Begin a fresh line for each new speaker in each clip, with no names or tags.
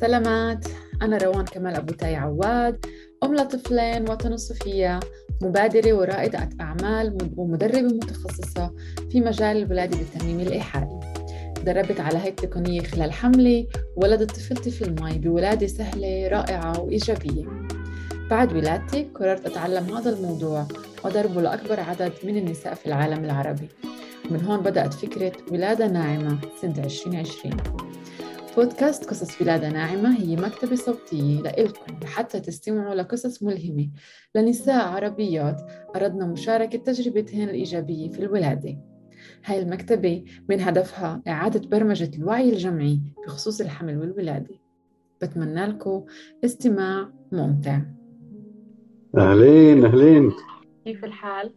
سلامات. أنا روان كمال أبو تاي عواد أم لطفلين وتنصفية مبادرة ورائدة أعمال ومدربة متخصصة في مجال الولادة بالترميم الإيحائي. دربت على هيك تقنية خلال حملي ولدت طفلتي في المي بولادة سهلة رائعة وإيجابية. بعد ولادتي قررت أتعلم هذا الموضوع وأدربه لأكبر عدد من النساء في العالم العربي. من هون بدأت فكرة ولادة ناعمة سنة 2020 بودكاست قصص ولادة ناعمة هي مكتبة صوتية لإلكم لحتى تستمعوا لقصص ملهمة. لنساء عربيات أردنا مشاركة تجربتهن الإيجابية في الولادة. هاي المكتبة من هدفها إعادة برمجة الوعي الجمعي بخصوص الحمل والولادة. بتمنى لكم استماع ممتع.
أهلين أهلين.
كيف الحال؟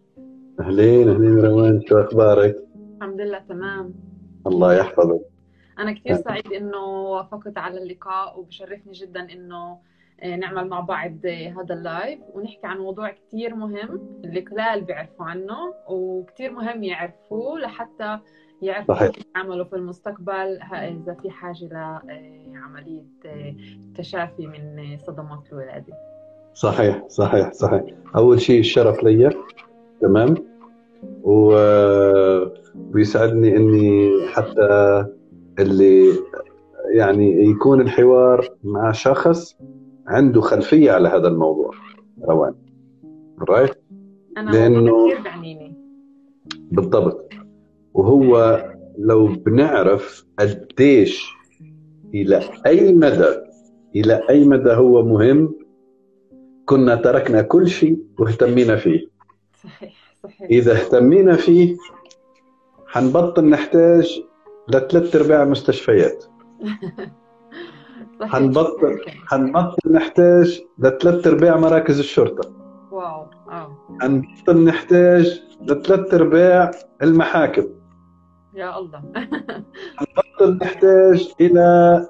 أهلين أهلين روان شو أخبارك؟
الحمد لله تمام.
الله يحفظك.
أنا كثير سعيد إنه وافقت على اللقاء وبشرفني جدا إنه آه، نعمل مع بعض هذا اللايف. ونحكي عن موضوع كثير مهم اللي قلال بيعرفوا عنه وكثير مهم يعرفوه لحتى يعرفوا
صحيح.
كيف يعملوا في المستقبل إذا في حاجة لعملية آه، تشافي من صدمات الولادة.
صحيح صحيح صحيح. أول شيء الشرف لي تمام. و... ويسعدني إني حتى اللي يعني يكون الحوار مع شخص عنده خلفية على هذا الموضوع. روان. رايت
أنا
لأنه-
كثير بعنيني
بالضبط. وهو لو بنعرف قديش إلى أي مدى إلى أي مدى هو مهم كنا تركنا كل شيء واهتمينا فيه.
صحيح صحيح.
إذا اهتمينا فيه حنبطل نحتاج لثلاث أرباع المستشفيات. حنبطل حنبطل نحتاج لثلاث أرباع مراكز الشرطة.
واو. آه.
حنبطل نحتاج لثلاث أرباع المحاكم.
يا الله.
نبطل نحتاج إلى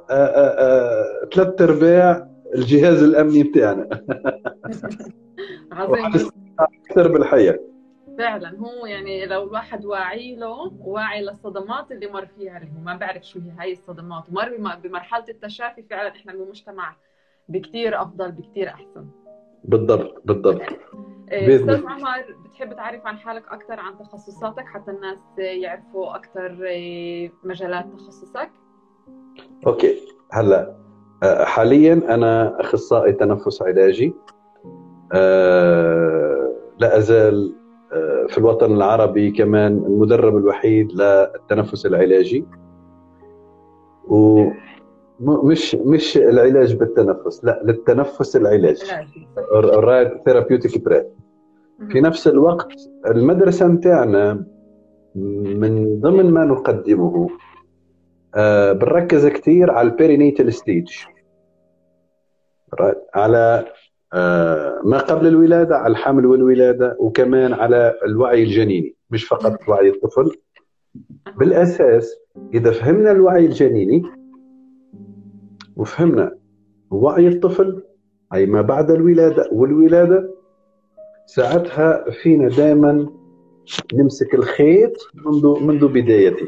آه، آه، آه، ثلاث أرباع الجهاز الأمني بتاعنا.
عظيم.
أكثر بالحياة.
فعلا هو يعني لو الواحد واعي له واعي للصدمات اللي مر فيها اللي هو ما بعرف شو هي هاي الصدمات ومر بم- بمرحلة التشافي فعلا إحنا بمجتمع بكتير أفضل بكتير أحسن.
بالضبط بالضبط.
إيه،
أستاذ.
عمر بتحب تعرف عن حالك أكثر عن تخصصاتك حتى الناس يعرفوا أكثر مجالات تخصصك؟
okay. هلأ آه، حاليا أنا أخصائي تنفس علاجي. آه، لا أزال في الوطن العربي كمان المدرب الوحيد للتنفس العلاجي. ومش مش العلاج بالتنفس لا للتنفس
ال
right therapeutic breath في نفس الوقت المدرسة متاعنا من ضمن ما نقدمه آه، بنركز كثير على ال perinatal stage على ما قبل الولادة على الحمل والولادة وكمان على الوعي الجنيني مش فقط وعي الطفل بالأساس إذا فهمنا الوعي الجنيني وفهمنا وعي الطفل أي ما بعد الولادة والولادة ساعتها فينا دائما نمسك الخيط منذ منذ بدايته.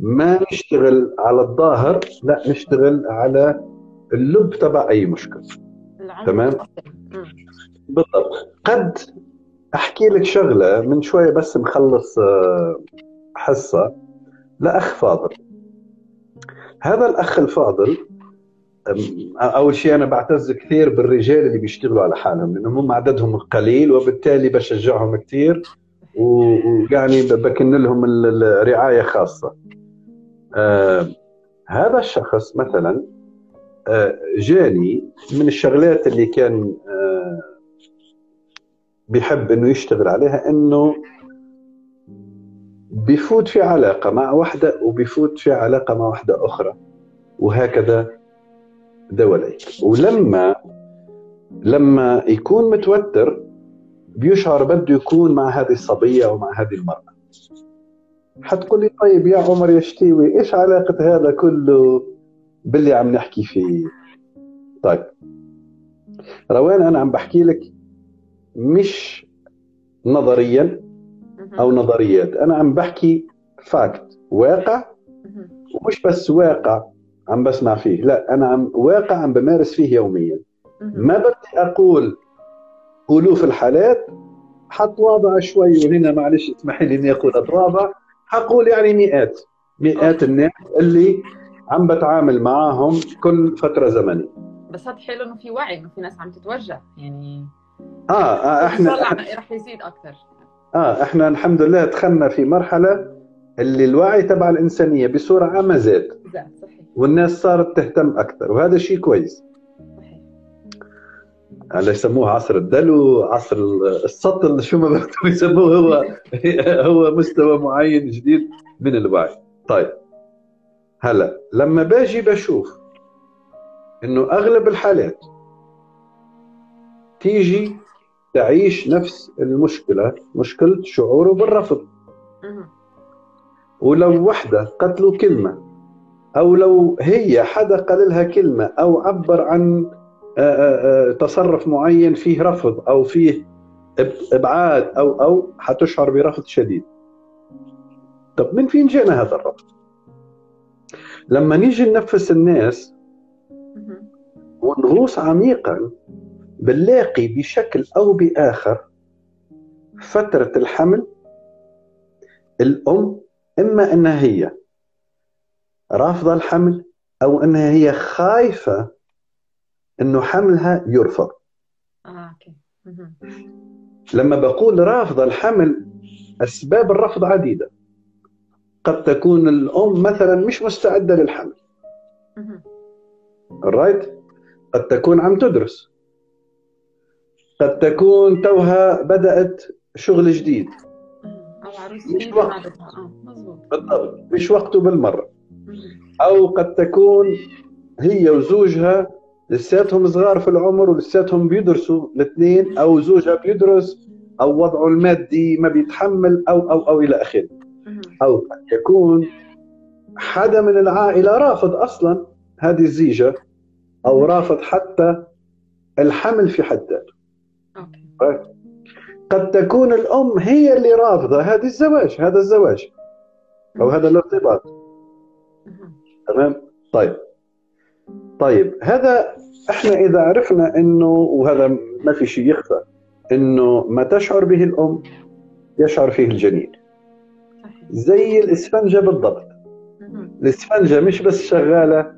ما نشتغل على الظاهر لا نشتغل على اللب تبع أي مشكله تمام. بالضبط. قد أحكي لك شغلة من شوية بس نخلص آه، حصة. لاخ فاضل. هذا الأخ الفاضل أول شيء أنا بعتز كثير بالرجال اللي بيشتغلوا على حالهم لانهم هم عددهم قليل وبالتالي بشجعهم كثير ويعني بكن لهم ال- الرعايه خاصة. آه هذا الشخص مثلا جاني من الشغلات اللي كان آه بيحب إنه يشتغل عليها إنه بيفوت في علاقة مع واحدة وبيفوت في علاقة مع واحدة أخرى وهكذا دوليك ولما لما يكون متوتر بيشعر بده يكون مع هذه الصبية أو مع هذه المرأة. حتقول لي طيب يا عمر يا إيش علاقة هذا كله؟ باللي عم نحكي فيه. طيب. روان أنا عم بحكي لك مش نظريا. أو نظريات. أنا عم بحكي فاكت واقع. ومش بس واقع عم بسمع فيه. لا أنا عم واقع عم بمارس فيه يوميا. ما بدي أقول ألوف الحالات حتواضع شوي وهنا معلش اسمحي لي إني أقول اتواضع حقول يعني مئات مئات الناس اللي عم بتعامل معاهم كل فترة زمنيه
بس هذا حلو إنه في وعي إنه في ناس عم تتوجه يعني
آه, آه إحنا
رح يزيد أكثر
آه إحنا الحمد لله دخلنا في مرحلة اللي الوعي تبع الإنسانية بصورة عامة زاد. والناس صارت تهتم أكثر وهذا شيء كويس. هلا يسموه عصر الدلو عصر السطل شو ما بدهم يسموه هو. هو مستوى معين جديد من الوعي. طيب. هلا لما باجي بشوف إنه أغلب الحالات تيجي تعيش نفس المشكلة مشكلة شعوره بالرفض. ولو وحدة قتلوا كلمة أو لو هي حدا قال لها كلمة أو عبر عن تصرف معين فيه رفض أو فيه إبعاد أو أو حتشعر برفض شديد. طب من فين جانا هذا الرفض؟ لما نيجي ننفس الناس ونغوص عميقا بنلاقي بشكل أو بآخر فترة الحمل الأم إما إنها هي رافضة الحمل أو إنها هي خايفة إنه حملها يرفض.
آه أوكي.
لما بقول رافضة الحمل أسباب الرفض عديدة. قد تكون الأم مثلا مش مستعدة للحمل. رايت قد تكون عم تدرس. قد تكون توها بدأت شغل جديد.
مش وقت. آه،
بالضبط. مش وقته بالمرة. أو قد تكون هي وزوجها لساتهم صغار في العمر ولساتهم بيدرسوا الاثنين أو زوجها بيدرس أو وضعه المادي ما بيتحمل أو أو أو إلى آخره. أو قد يكون حدا من العائله رافض أصلا هذه الزيجة أو رافض حتى الحمل في حد ذاته. قد تكون الأم هي اللي رافضة هذا الزواج هذا الزواج أو هذا الارتباط. تمام؟ طيب. طيب هذا إحنا إذا عرفنا إنه وهذا ما في شيء يخفى إنه ما تشعر به الأم يشعر فيه الجنين. زي الإسفنجة بالضبط. الإسفنجة مش بس شغالة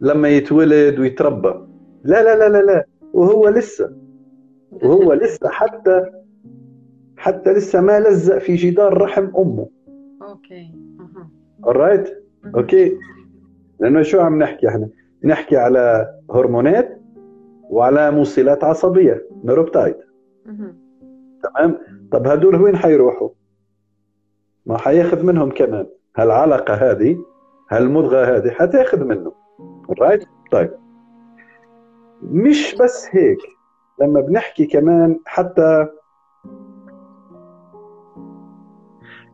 لما يتولد ويتربى. لا لا لا لا لا. وهو لسه. وهو لسه حتى حتى لسه ما لزق في جدار رحم
أمه. okay.
alright okay. لأنه شو عم نحكي إحنا؟ نحكي على هرمونات وعلى موصلات عصبية neuropeptide تمام؟ طب هدول وين حيروحوا؟ ما حياخذ منهم كمان. هالعلقه هذه؟ هالمضغه هذه؟ حتاخذ منه. right طيب. مش بس هيك. لما بنحكي كمان حتى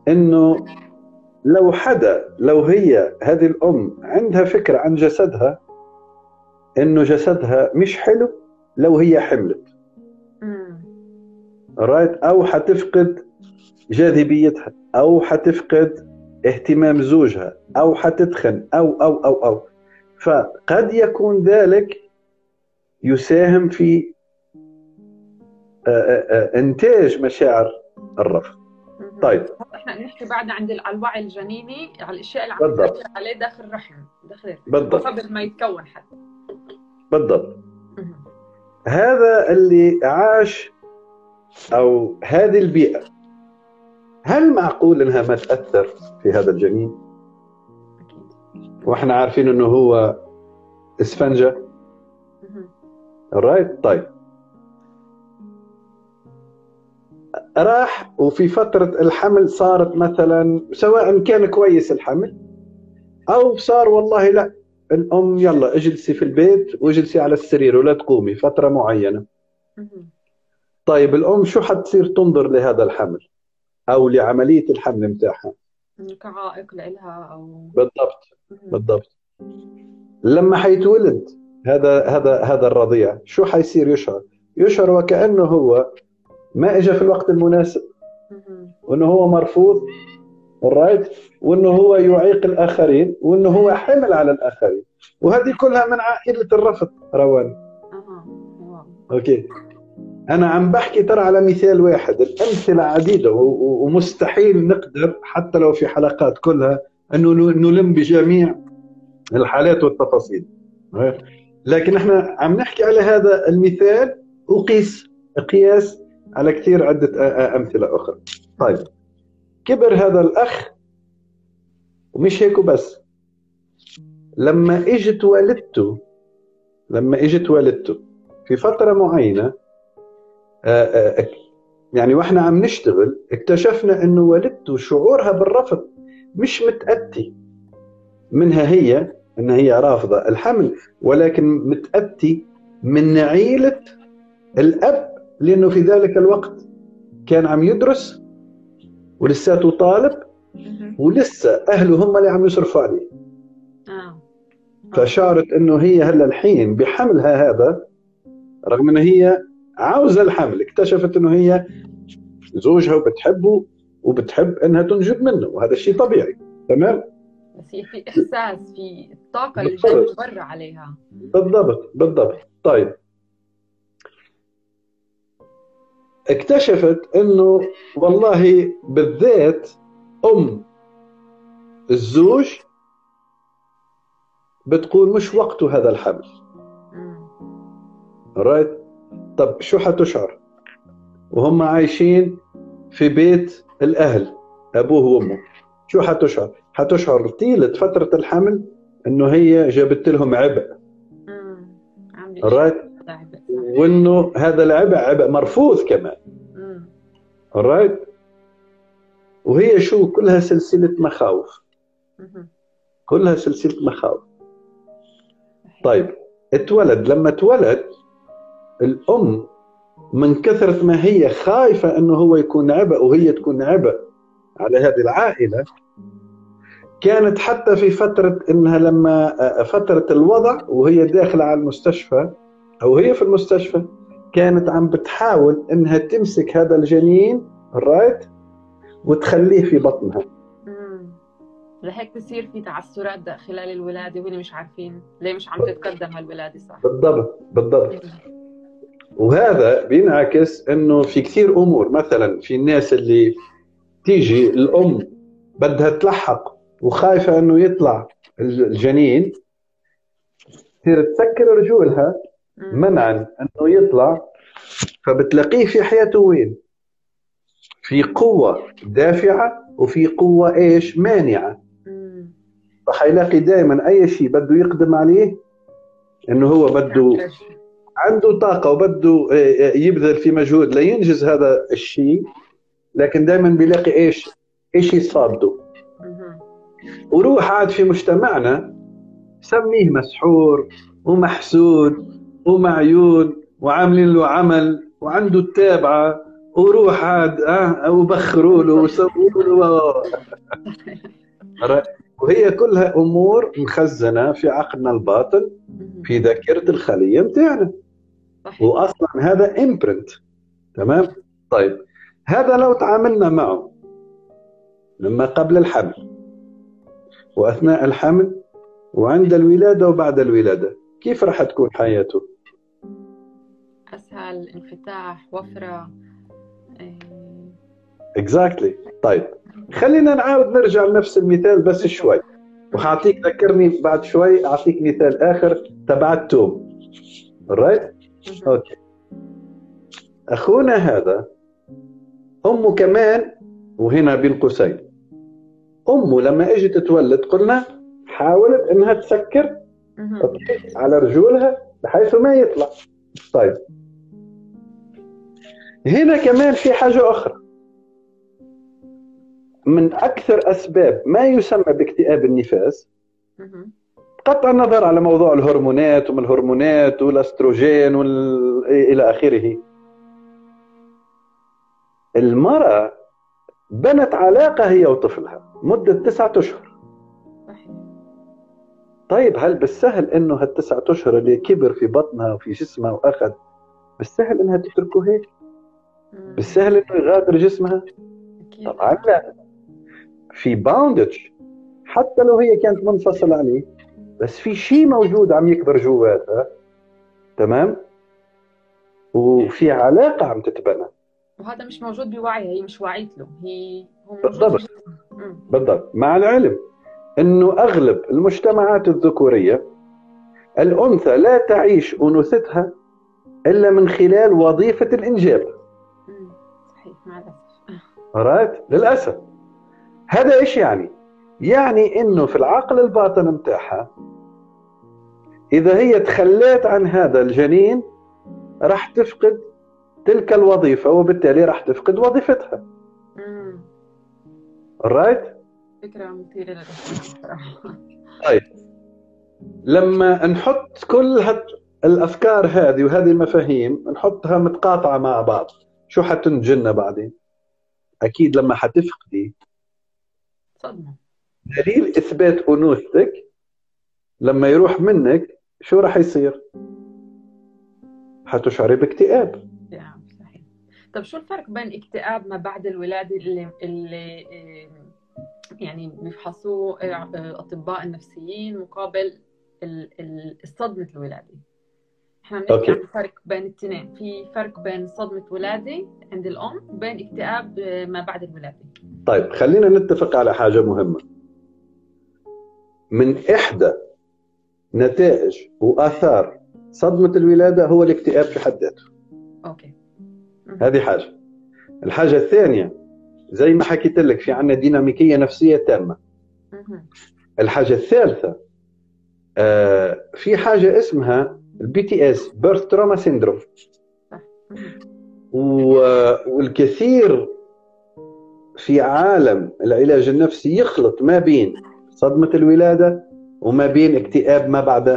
إنه لو حدا لو هي هذه الأم عندها فكرة عن جسدها إنه جسدها مش حلو لو هي حملت. رايت أو حتفقد جاذبيتها أو حتفقد اهتمام زوجها أو حتتخن أو أو أو أو. فقد يكون ذلك يساهم في آه، آه، آه، إنتاج مشاعر الرفض. طيب.
إحنا بنحكي بعد عند الوعي الجنيني على الأشياء اللي عم تأثر عليه داخل الرحم داخل
بالضبط.
قبل ما يتكون حتى
بالضبط. هذا اللي عاش أو هذه البيئة. هل معقول إنها ما تأثر في هذا الجنين؟ وإحنا عارفين إنه هو إسفنجة. رايت طيب. راح وفي فترة الحمل صارت مثلا سواء كان كويس الحمل أو صار والله لا. الأم يلا اجلسي في البيت واجلسي على السرير ولا تقومي فترة معينة. طيب الأم شو حتصير تنظر لهذا الحمل؟ أو لعملية الحمل متاعها
كعائق لها أو
بالضبط بالضبط. لما حيتولد هذا هذا هذا الرضيع شو حيصير يشعر؟ يشعر وكأنه هو ما اجى في الوقت المناسب وإنه هو مرفوض right وإنه هو يعيق الآخرين وإنه هو حمل على الآخرين. وهذه كلها من عائلة الرفض روان. okay. أنا عم بحكي ترى على مثال واحد الأمثلة عديدة ومستحيل نقدر حتى لو في حلقات كلها أنه نلم بجميع الحالات والتفاصيل. لكن إحنا عم نحكي على هذا المثال وقيس قياس على كثير عدة أمثلة أخرى. طيب كبر هذا الأخ ومش هيك بس لما إجت والدته لما إجت والدته في فترة معينة يعني وإحنا عم نشتغل اكتشفنا انه والدته شعورها بالرفض مش متأتي. منها هي انها هي رافضة الحمل ولكن متأتي من عيلة الأب لأنه في ذلك الوقت كان عم يدرس ولساته طالب ولسه أهله هم اللي عم يصرفوا عليه. آه. فشعرت إنه هي هلا الحين بحملها هذا رغم إنه هي عاوزة الحمل. اكتشفت إنه هي زوجها وبتحبه وبتحب إنها تنجب منه وهذا الشيء طبيعي. تمام؟
بس في إحساس في الطاقه اللي جاية برا عليها.
بالضبط بالضبط. طيب. اكتشفت إنه والله بالذات أم الزوج بتقول مش وقته هذا الحمل. right طب شو حتشعر؟ وهم عايشين في بيت الأهل أبوه وأمه. شو حتشعر؟ حتشعر طيلة فترة الحمل إنه هي جابت لهم عبء. right وإنه هذا العبء عبء مرفوض كمان. right وهي شو؟ كلها سلسلة مخاوف. كلها سلسلة مخاوف. طيب اتولد. لما اتولد الأم من كثرة ما هي خايفة أنه هو يكون عبء وهي تكون عبء على هذه العائلة كانت حتى في فترة إنها لما فترة الوضع وهي داخلة على المستشفى أو هي في المستشفى كانت عم بتحاول إنها تمسك هذا الجنين رايت وتخليه في بطنها.
لهيك بصير في تعثرات خلال الولادة وهن مش عارفين ليه مش عم تتقدم هالولادة صح.
بالضبط بالضبط. وهذا بينعكس إنه في كثير أمور مثلا في الناس اللي تيجي الأم بدها تلحق وخايفة إنه يطلع الجنين تصير تسكر رجولها منعا إنه يطلع فبتلاقيه في حياته وين؟ في قوة دافعة وفي قوة إيش؟ مانعة فحيلاقي دائما أي شيء بده يقدم عليه إنه هو بده عنده طاقة وبده آه، آه، يبذل في مجهود لينجز هذا الشيء لكن دائما بيلاقي إيش؟ إيش يصاده وروح عاد في مجتمعنا سميه مسحور ومحسود ومعيون وعاملين له عمل وعنده التابعة وروح عاد آه وبخروا له وسووا له. وهي كلها أمور مخزنة في عقلنا الباطن في ذاكرة الخلية بتاعنا واصلا هذا امبرنت تمام؟ طيب. هذا لو تعاملنا معه لما قبل الحمل وأثناء الحمل وعند الولادة وبعد الولادة كيف راح تكون حياته؟
أسهل انفتاح وفرة
exactly exactly. طيب. خلينا نعاود نرجع لنفس المثال بس شوي. وحاعطيك ذكرني بعد شوي أعطيك مثال آخر تبع التوم. right okay. أخونا هذا أمه كمان وهنا بين قوسين أمه لما إجت تولد قلنا حاولت إنها تسكر أوكي على رجولها بحيث ما يطلع. طيب. هنا كمان في حاجة أخرى. من أكثر أسباب ما يسمى باكتئاب النفاس قطع النظر على موضوع الهرمونات وما الهرمونات والأستروجين وال... إلى آخره. المرأة بنت علاقة هي وطفلها مدة تسعة أشهر. طيب هل بالسهل إنه هالتسعة أشهر اللي كبر في بطنها وفي جسمها وأخذ بالسهل إنها تتركه هيك؟ بالسهل إنه يغادر جسمها؟ طبعا لا. في باوندج حتى لو هي كانت منفصلة عليه بس في شيء موجود عم يكبر جواتها تمام؟ وفي علاقة عم تتبنى.
وهذا مش موجود بوعيها هي مش واعية له هي
بالضبط. بالضبط. مع العلم إنه أغلب المجتمعات الذكورية الأنثى لا تعيش أنوثتها إلا من خلال وظيفة
الإنجاب. صحيح مع
الأسف. للأسف. هذا إيش يعني؟ يعني إنه في العقل الباطن متاعها إذا هي تخليت عن هذا الجنين راح تفقد تلك الوظيفة وبالتالي راح تفقد وظيفتها. رايت
مثيرة للاهتمام صراحة
لما نحط كل هت الأفكار هذه وهذه المفاهيم نحطها متقاطعة مع بعض. شو حتنتج لنا بعدين؟ أكيد لما حتفقدي.
صدمة
دليل إثبات أنوثتك لما يروح منك شو راح يصير؟ حتشعري باكتئاب.
نعم صحيح. طب شو الفرق بين اكتئاب ما بعد الولادة اللي اللي آه، يعني بيفحصوه آه، آه، النفسيين مقابل ال- ال- صدمة الولادة؟ إحنا بنحكي. عن فرق بين الاثنين. في فرق بين صدمة ولادة عند الأم وبين اكتئاب آه، ما بعد الولادة.
طيب خلينا نتفق على حاجة مهمة. من إحدى نتائج وآثار صدمة الولادة هو الاكتئاب في حد ذاته.
okay.
هذه حاجة. الحاجة الثانية زي ما حكيت لك في عندنا ديناميكية نفسية تامة.
مهم.
الحاجة الثالثة آه في حاجة اسمها ال PTS birth trauma
syndrome.
والكثير في عالم العلاج النفسي يخلط ما بين صدمة الولادة وما بين اكتئاب ما بعد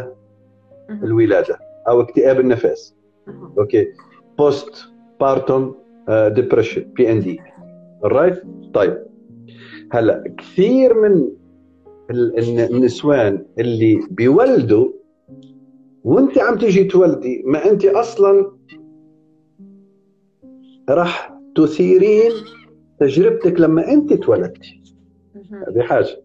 مهم.
الولادة أو اكتئاب النفس. okay. postpartum depression PND right طيب. هلا كثير من ال- الن- النسوان اللي بيولدوا وانت عم تيجي تولدي ما انت أصلا راح تثيرين تجربتك لما انت تولدتي. هذه حاجة.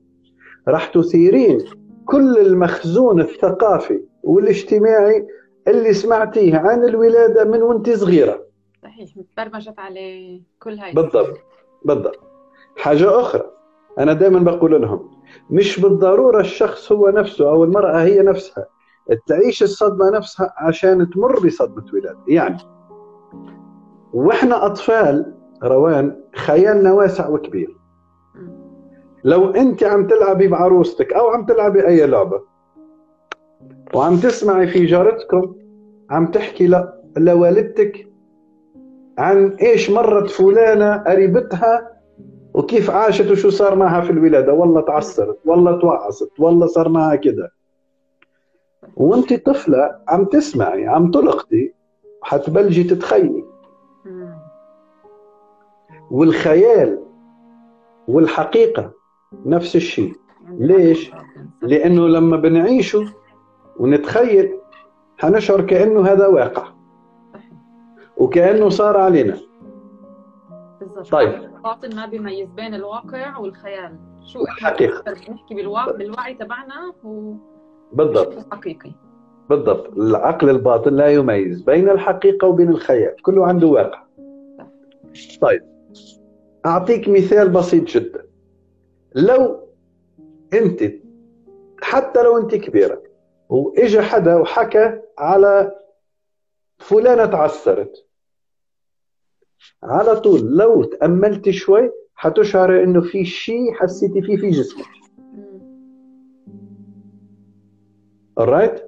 راح تثيرين كل المخزون الثقافي والاجتماعي اللي سمعتيه عن الولادة من وانت صغيرة.
صحيح برمجت عليه كل هاي.
بالضبط بالضبط. حاجة أخرى أنا دائما بقول لهم مش بالضرورة الشخص هو نفسه أو المرأة هي نفسها تعيش الصدمة نفسها عشان تمر بصدمة ولادة يعني وإحنا أطفال روان خيالنا واسع وكبير. لو أنت عم تلعبي بعروستك أو عم تلعبي أي لعبة وعم تسمعي في جارتكم عم تحكي ل- لوالدتك عن إيش مرت فلانة قريبتها وكيف عاشت وشو صار معها في الولادة. والله تعصرت والله توعصت والله صار معها كده. وانت طفلة عم تسمعي عم تلقطي حتبلجي تتخيلي. والخيال والحقيقة نفس الشيء. ليش؟ لأنه لما بنعيشه ونتخيل حنشعر كأنه هذا واقع. وكأنه صار علينا. طيب.
الباطن ما بيميز بين الواقع والخيال. شو. أكثر بنحكي بالواقع بالوعي تبعنا هو
بالضبط.
شيء حقيقي.
بالضبط. العقل الباطن لا يميز بين الحقيقة وبين الخيال. كله عنده واقع. طيب. أعطيك مثال بسيط جدا. لو أنت حتى لو أنت كبيرة وإجا حدا وحكى على فلانة تعثرت على طول لو تأملت شوي حتشعر إنه في شيء حسيتي فيه في جسمك alright.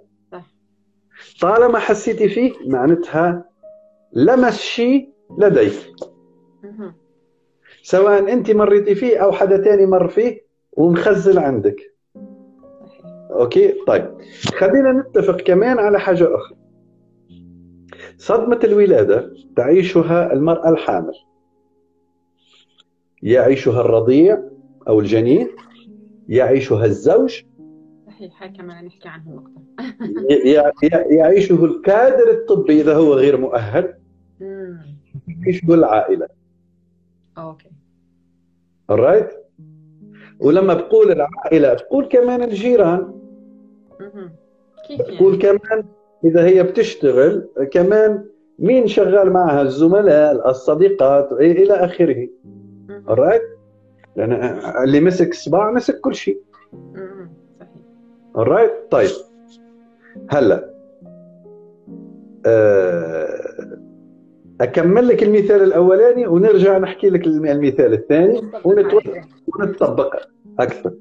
طالما حسيتي فيه معناتها لمس شيء لديك. سواء أنت مريتي فيه أو حدا تاني مر فيه ومخزن عندك. أوكي؟ طيب. خلينا نتفق كمان على حاجة أخرى. صدمة الولادة تعيشها المرأة الحامل. يعيشها الرضيع أو الجنين يعيشها الزوج.
صحيح هاي كمان نحكي
ي- ي- يعيشه الكادر الطبي إذا هو غير مؤهل. يعيشه العائلة.
أوكي.
Alright? ولما بقول العائلة بقول كمان الجيران.
كيف يعني؟
بقول كمان إذا هي بتشتغل كمان مين شغال معها؟ الزملاء الصديقات إلى آخره. alright? لأن اللي مسك صباع مسك كل شيء. صحيح. Alright طيب. هلأ أه أكمل لك المثال الأولاني ونرجع نحكي لك المثال الثاني ونطبق أكثر.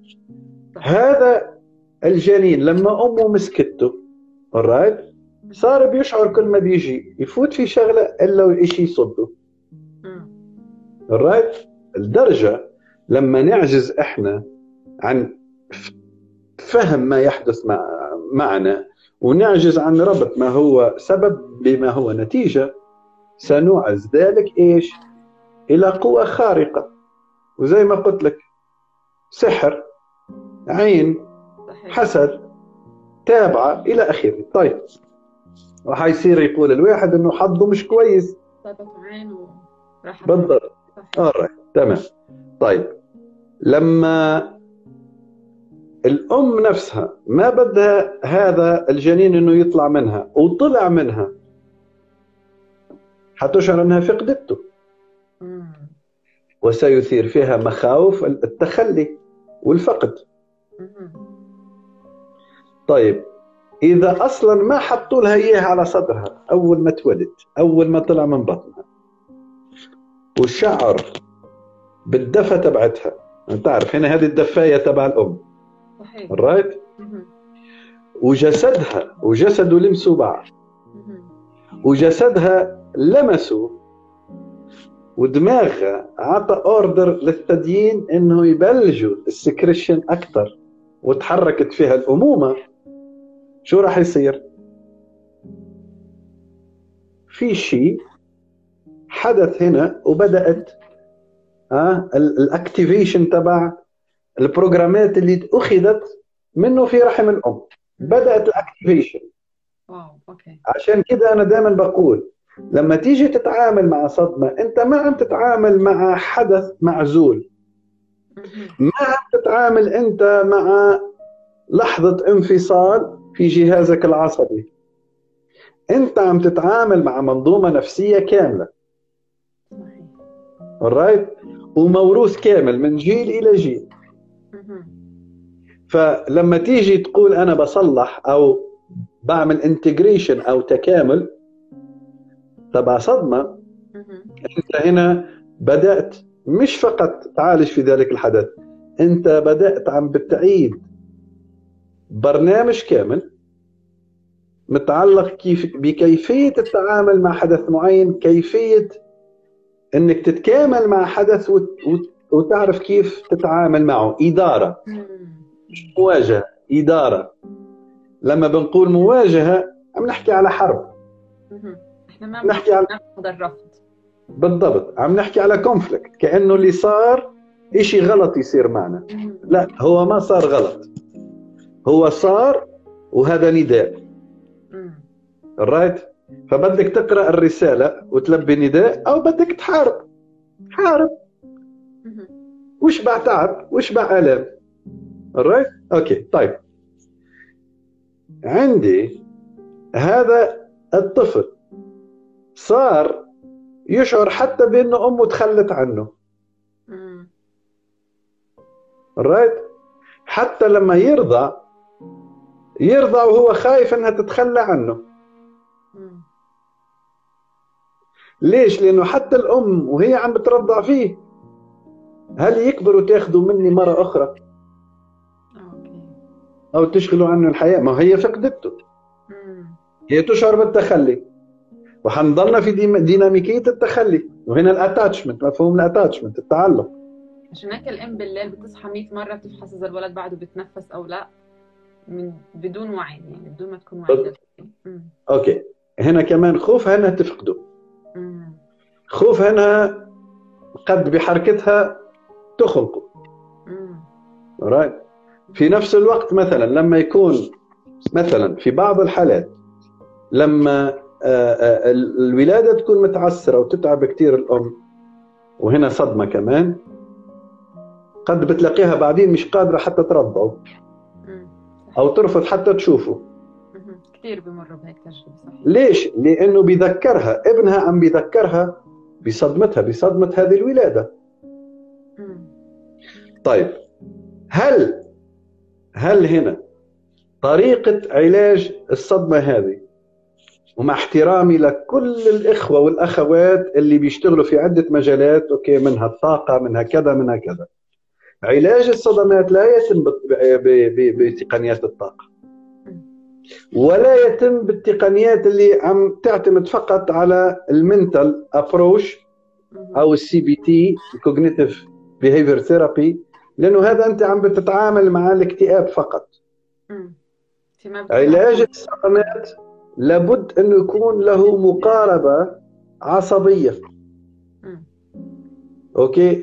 هذا الجنين لما أمه مسكته alright صار بيشعر كل ما بيجي يفوت في شغلة إلا والشيء يصده. الرايت الدرجة لما نعجز إحنا عن فهم ما يحدث مع معنا ونعجز عن ربط ما هو سبب بما هو نتيجة سنعز ذلك إيش؟ إلى قوه خارقة. وزي ما قلت لك سحر عين حسد تابعة إلى آخره. طيب وحيصير يقول الواحد إنه حظه مش كويس. بالضبط. آه تمام. طيب لما الأم نفسها ما بدها هذا الجنين إنه يطلع منها وطلع منها حتشعر أنها فقدته وسيثير فيها مخاوف التخلي والفقد. طيب إذا أصلا ما حطوا لها اياها على صدرها أول ما تولد أول ما طلع من بطنها؟ وشعر بالدفى تبعتها. أنت تعرف هنا هذه الدفاية تبع الأم. صحيح. right وجسدها وجسده لمسوا بعض وجسدها لمسوا ودماغها عطى order للثديين إنه يبلجوا ال secretion أكثر وتحركت فيها الأمومة. شو راح يصير؟ في شيء حدث هنا وبدأت ها ال activation تبع البروجرامات اللي أخذت منه في رحم الأم. بدأت ال activation. okay. عشان كده أنا دائما بقول لما تيجي تتعامل مع صدمة أنت ما عم تتعامل مع حدث معزول. ما عم تتعامل أنت مع لحظة انفصال في جهازك العصبي. أنت عم تتعامل مع منظومة نفسية كاملة. Alright وموروث كامل من جيل إلى جيل. فلما تيجي تقول أنا بصلح أو بعمل انتجريشن أو تكامل تبع صدمة. أنت هنا بدأت مش فقط تعالج في ذلك الحدث أنت بدأت عم بتعيد برنامج كامل متعلق كيف بكيفية التعامل مع حدث معين كيفية إنك تتكامل مع حدث وت... وت... وتعرف كيف تتعامل معه. إدارة. مش مواجهة. إدارة. لما بنقول مواجهة عم نحكي على حرب.
إحنا ما نحكي على الرفض.
بالضبط. عم نحكي على conflict كأنه اللي صار إشي غلط يصير معنا. لا هو ما صار غلط. هو صار وهذا نداء. right فبدك تقرأ الرسالة وتلبي نداء أو بدك تحارب. حارب. واشبع تعب؟ واشبع آلام؟ right okay طيب. عندي هذا الطفل. صار يشعر حتى بأنه أمه تخلت عنه. right حتى لما يرضى يرضى وهو خايف إنها تتخلى عنه. ليش؟ لأنه حتى الأم وهي عم بترضع فيه. هل يكبر وتاخذوا مني مرة أخرى؟ أو تشغلوا عنه الحياة؟ ما هي فقدته. هي تشعر بالتخلي. وحنضلنا في ديناميكية التخلي وهنا ال attachment مفهوم ال attachment التعلق.
عشان هيك الام بالليل بتصحى 100 مرة بتفحص إذا الولد بعده بتنفس أو لأ من بدون وعي يعني بدون ما تكون واعي
okay. هنا كمان خوف انها تفقده. خوف انها قد بحركتها تخنقه. رايت في نفس الوقت مثلا لما يكون مثلا في بعض الحالات لما الولادة تكون متعسرة وتتعب كثير الأم. وهنا صدمة كمان. قد بتلاقيها بعدين مش قادرة حتى ترضعه أو ترفض حتى تشوفه.
كثير بمروا بهيك تجربة صحيح.
ليش؟ لأنه بيذكرها ابنها عم بيذكرها بصدمتها بصدمة هذه الولادة. طيب. هل هل هنا طريقة علاج الصدمة هذه ومع احترامي لكل الإخوة والأخوات اللي بيشتغلوا في عدة مجالات أوكي منها الطاقة منها كذا منها كذا. علاج الصدمات لا يتم بتقنيات الطاقة. ولا يتم بالتقنيات اللي عم تعتمد فقط على ال mental approach أو ال CBT cognitive behavior therapy لأنه هذا أنت عم بتتعامل مع الاكتئاب فقط. علاج الصدمات لابد انه يكون له مقاربة عصبية. okay؟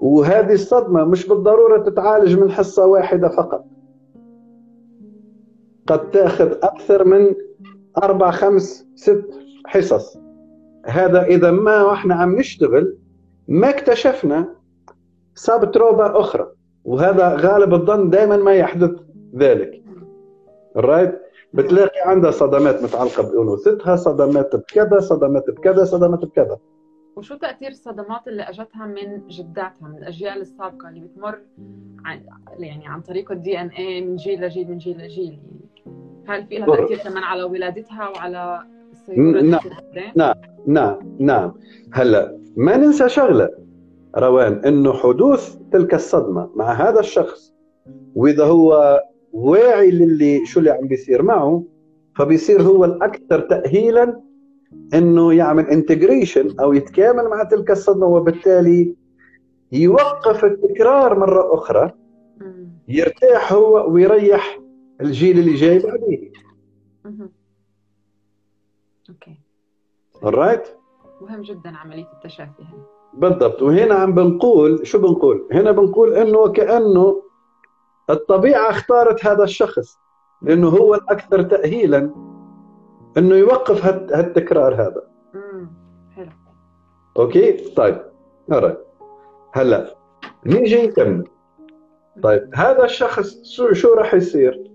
وهذه الصدمة مش بالضرورة تتعالج من حصة واحدة فقط. قد تأخذ أكثر من أربع خمس ست حصص. هذا إذا ما إحنا عم نشتغل ما اكتشفنا ساب تروبة أخرى. وهذا غالب الظن دائما ما يحدث ذلك. رايت بتلاقي عندها صدمات متعلقة بأنوثتها صدمات بكذا صدمات بكذا صدمات بكذا.
وشو تأثير الصدمات اللي أجتها من جداتها من الأجيال السابقة اللي بتمر عن يعني عن طريق الدي ان اي من جيل لجيل من جيل لجيل؟ هل في لها تأثير كمان على ولادتها وعلى
نعم. نعم. نعم. نعم. هلا ما ننسى شغلة روان إنه حدوث تلك الصدمة مع هذا الشخص وإذا هو واعي للي شو اللي عم بيصير معه فبيصير هو الأكثر تاهيلا إنه يعمل integration أو يتكامل مع تلك الصدمة وبالتالي يوقف التكرار مرة أخرى يرتاح هو ويريح الجيل اللي جاي بعدين
okay.
Alright
مهم جدا عملية التشافي
بالضبط. وهنا عم بنقول شو بنقول؟ هنا بنقول إنه كأنه الطبيعة اختارت هذا الشخص لأنه هو الأكثر تاهيلا أنه يوقف هالتكرار هذا.
حلو.
أوكي؟ طيب. هلا نيجي نكمل. طيب هذا الشخص شو راح يصير؟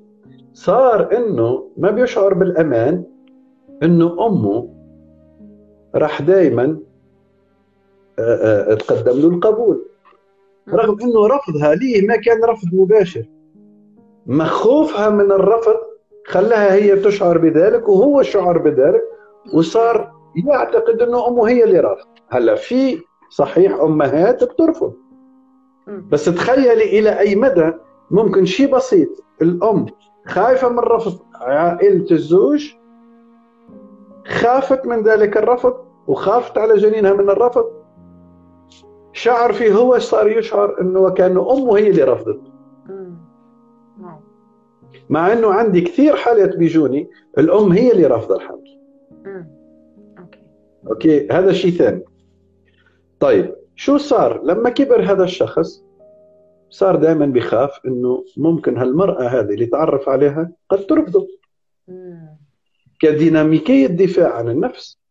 صار إنه ما بيشعر بالأمان إنه أمه راح دائما تقدم له القبول. رغم أنه رفضها ليه ما كان رفض مباشر. مخوفها من الرفض خلاها هي تشعر بذلك وهو شعر بذلك وصار يعتقد أنه أمه هي اللي رافض. هلا في صحيح امهات بترفض بس تخيلي إلى أي مدى ممكن شيء بسيط. الأم خايفة من رفض عائلة الزوج خافت من ذلك الرفض وخافت على جنينها من الرفض. شعر فيه هو صار يشعر إنه وكانه أمه هي اللي رفضت.
نعم.
مع إنه عندي كثير حالات بيجوني الأم هي اللي رافضة الحمل.
okay
okay هذا شيء ثاني. طيب شو صار؟ لما كبر هذا الشخص صار دائما بخاف إنه ممكن هالمرأة هذه اللي تعرف عليها قد ترفضه. كديناميكية دفاع عن النفس.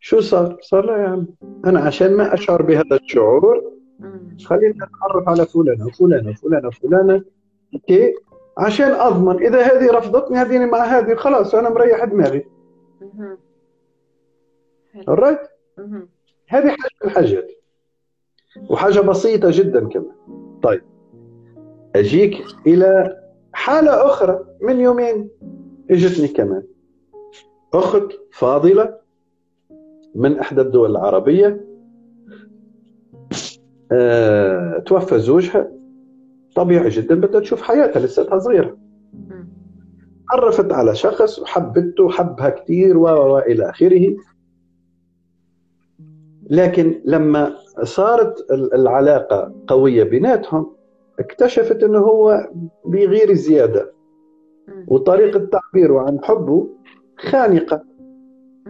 شو صار؟ صار لا يا عم. أنا عشان ما أشعر بهذا الشعور خليني اتعرف على فلانة وفلانه وفلانه وفلانه أوكي؟ عشان أضمن إذا هذه رفضتني هذه مع هذه خلاص أنا مريح دماغي. alright هذه حاجة من الحاجات. وحاجة بسيطة جدا كمان. طيب. أجيك إلى حالة أخرى من يومين. إجتني كمان. اخت فاضلة؟ من إحدى الدول العربية أه توفى زوجها. طبيعي جدا بدها تشوف حياتها لساتها صغيرة. عرفت على شخص وحبته وحبها كثير و إلى آخره. لكن لما صارت العلاقة قوية بيناتهم اكتشفت إنه هو بيغير زيادة. وطريقة تعبيره عن حبه خانقة.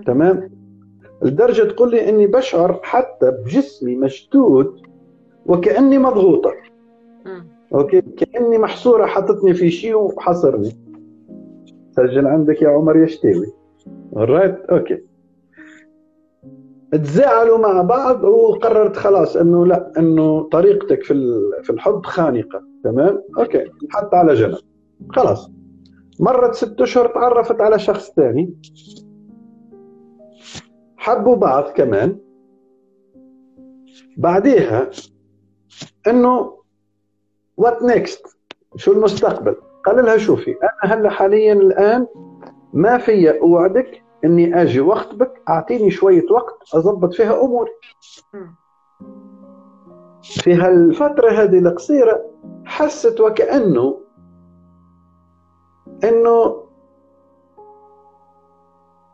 تمام؟ لدرجة تقول لي إني بشعر حتى بجسمي مشدود وكأني مضغوطة. أوكي؟ كأني محصورة حطتني في شيء وحصرني. سجل عندك يا عمر يشتوي. right okay. تزاعلوا مع بعض وقررت خلاص إنه لا إنه طريقتك في في الحب خانقة. تمام؟ okay. حتى على جنب. خلاص. مرت ست أشهر تعرفت على شخص ثاني. حبوا بعض كمان. بعديها إنه what next شو المستقبل؟ قال لها شوفي أنا هلأ حاليا الآن ما في أوعدك إني آجي واخطبك أعطيني شوية وقت اضبط فيها أموري. في هالفترة هذه القصيرة حست وكأنه إنه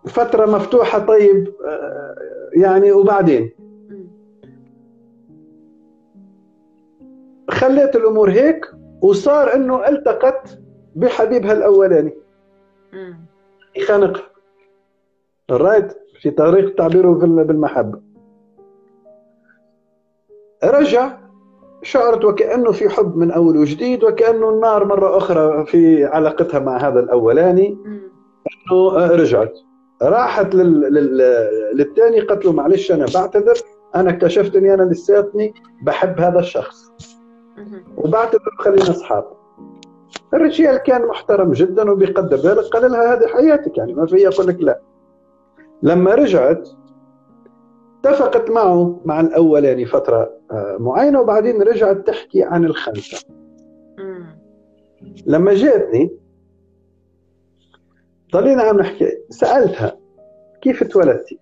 فترة مفتوحة طيب آه، يعني وبعدين؟ خليت الأمور هيك وصار إنه التقت بحبيبها الأولاني. خانقها الرايت في طريقة تعبيره بالمحبة. رجع شعرت وكأنه في حب من أول وجديد وكأنه النار مرة أخرى في علاقتها مع هذا الأولاني. إنه رجعت. راحت لل... لل... للثاني قالت له معلش أنا بعتذر أنا اكتشفت إني أنا لساتني بحب هذا الشخص. وبعتذر خلينا أصحاب. الرجال كان محترم جدا وبيقدر ذلك قال لها هذه حياتك يعني ما في يقول لك لا. لما رجعت اتفقت معه مع الأولاني فترة آه، معينة وبعدين رجعت تحكي عن الخنسه لما جاتني ضلينا عم نحكي. سألتها كيف تولدتي؟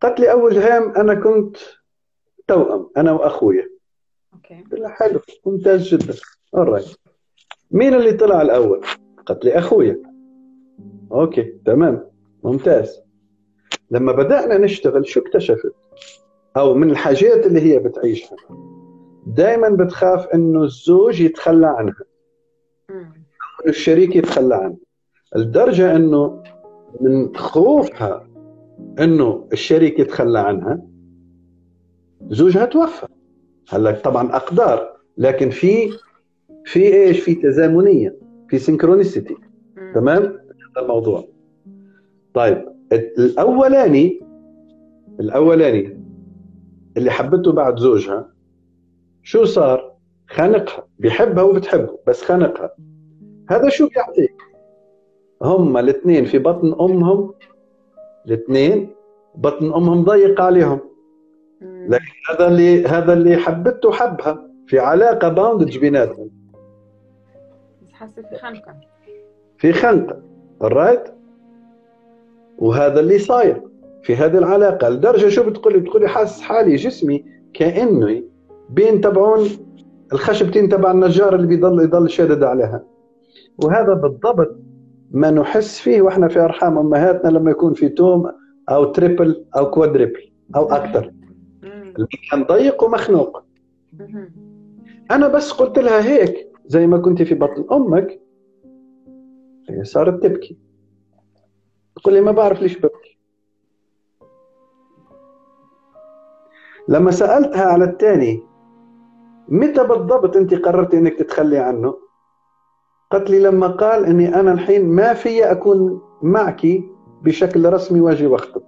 قالت لي أول هام أنا كنت توأم أنا وأخويا. okay. قلت لها حلو ممتاز جدا. Alright مين اللي طلع الأول؟ قالت لي أخويا. okay تمام ممتاز. لما بدأنا نشتغل شو اكتشفت؟ أو من الحاجات اللي هي بتعيشها دائما بتخاف إنه الزوج يتخلى عنها. الشريك يتخلى عنها لدرجة إنه من خوفها إنه الشريك يتخلى عنها زوجها توفى. هلا طبعا أقدار لكن في في إيش؟ في تزامنية في سينكرونيسيتي تمام؟ هذا الموضوع. طيب الأولاني الأولاني اللي حبته بعد زوجها شو صار؟ خانقها بيحبها وبتحبه بس خانقها. هذا شو بيعطيك؟ هم الاثنين في بطن أمهم الاثنين بطن أمهم ضيق عليهم. لكن هذا اللي هذا اللي حبته حبها في علاقة bondage بيناتهم.
بس حاسة في خنقة.
في خنقة right وهذا اللي صاير في هذه العلاقة. لدرجه شو بتقولي؟ بتقولي حاسس حالي جسمي كأنه بين تبعون الخشبتين تبع النجار اللي بيضل يضل شادد عليها. وهذا بالضبط ما نحس فيه وإحنا في أرحام أمهاتنا لما يكون في twin أو triple أو quadruple أو أكثر. المكان ضيق ومخنوق. أنا بس قلت لها هيك زي ما كنت في بطن أمك هي صارت تبكي. تقول لي ما بعرف ليش ببكي. لما سألتها على الثاني متى بالضبط انت قررتي إنك تتخلي عنه؟ قالت لي لما قال إني أنا الحين ما في أكون معك بشكل رسمي واجي وأخطب.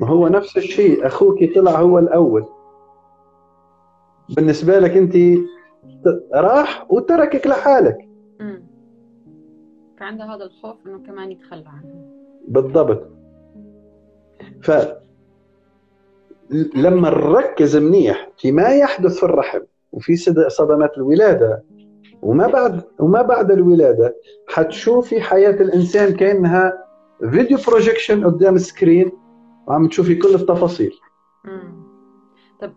ما هو نفس الشيء أخوك طلع هو الأول. بالنسبة لك أنت راح وتركك لحالك.
فعنده هذا الخوف إنه كمان يتخلى عنه.
بالضبط. ف لما نركز منيح في ما يحدث في الرحم وفي صدمات الولادة وما بعد وما بعد الولادة حتشوفي حياة الإنسان كأنها فيديو projection قدام screen وعم تشوفي كل التفاصيل.
طب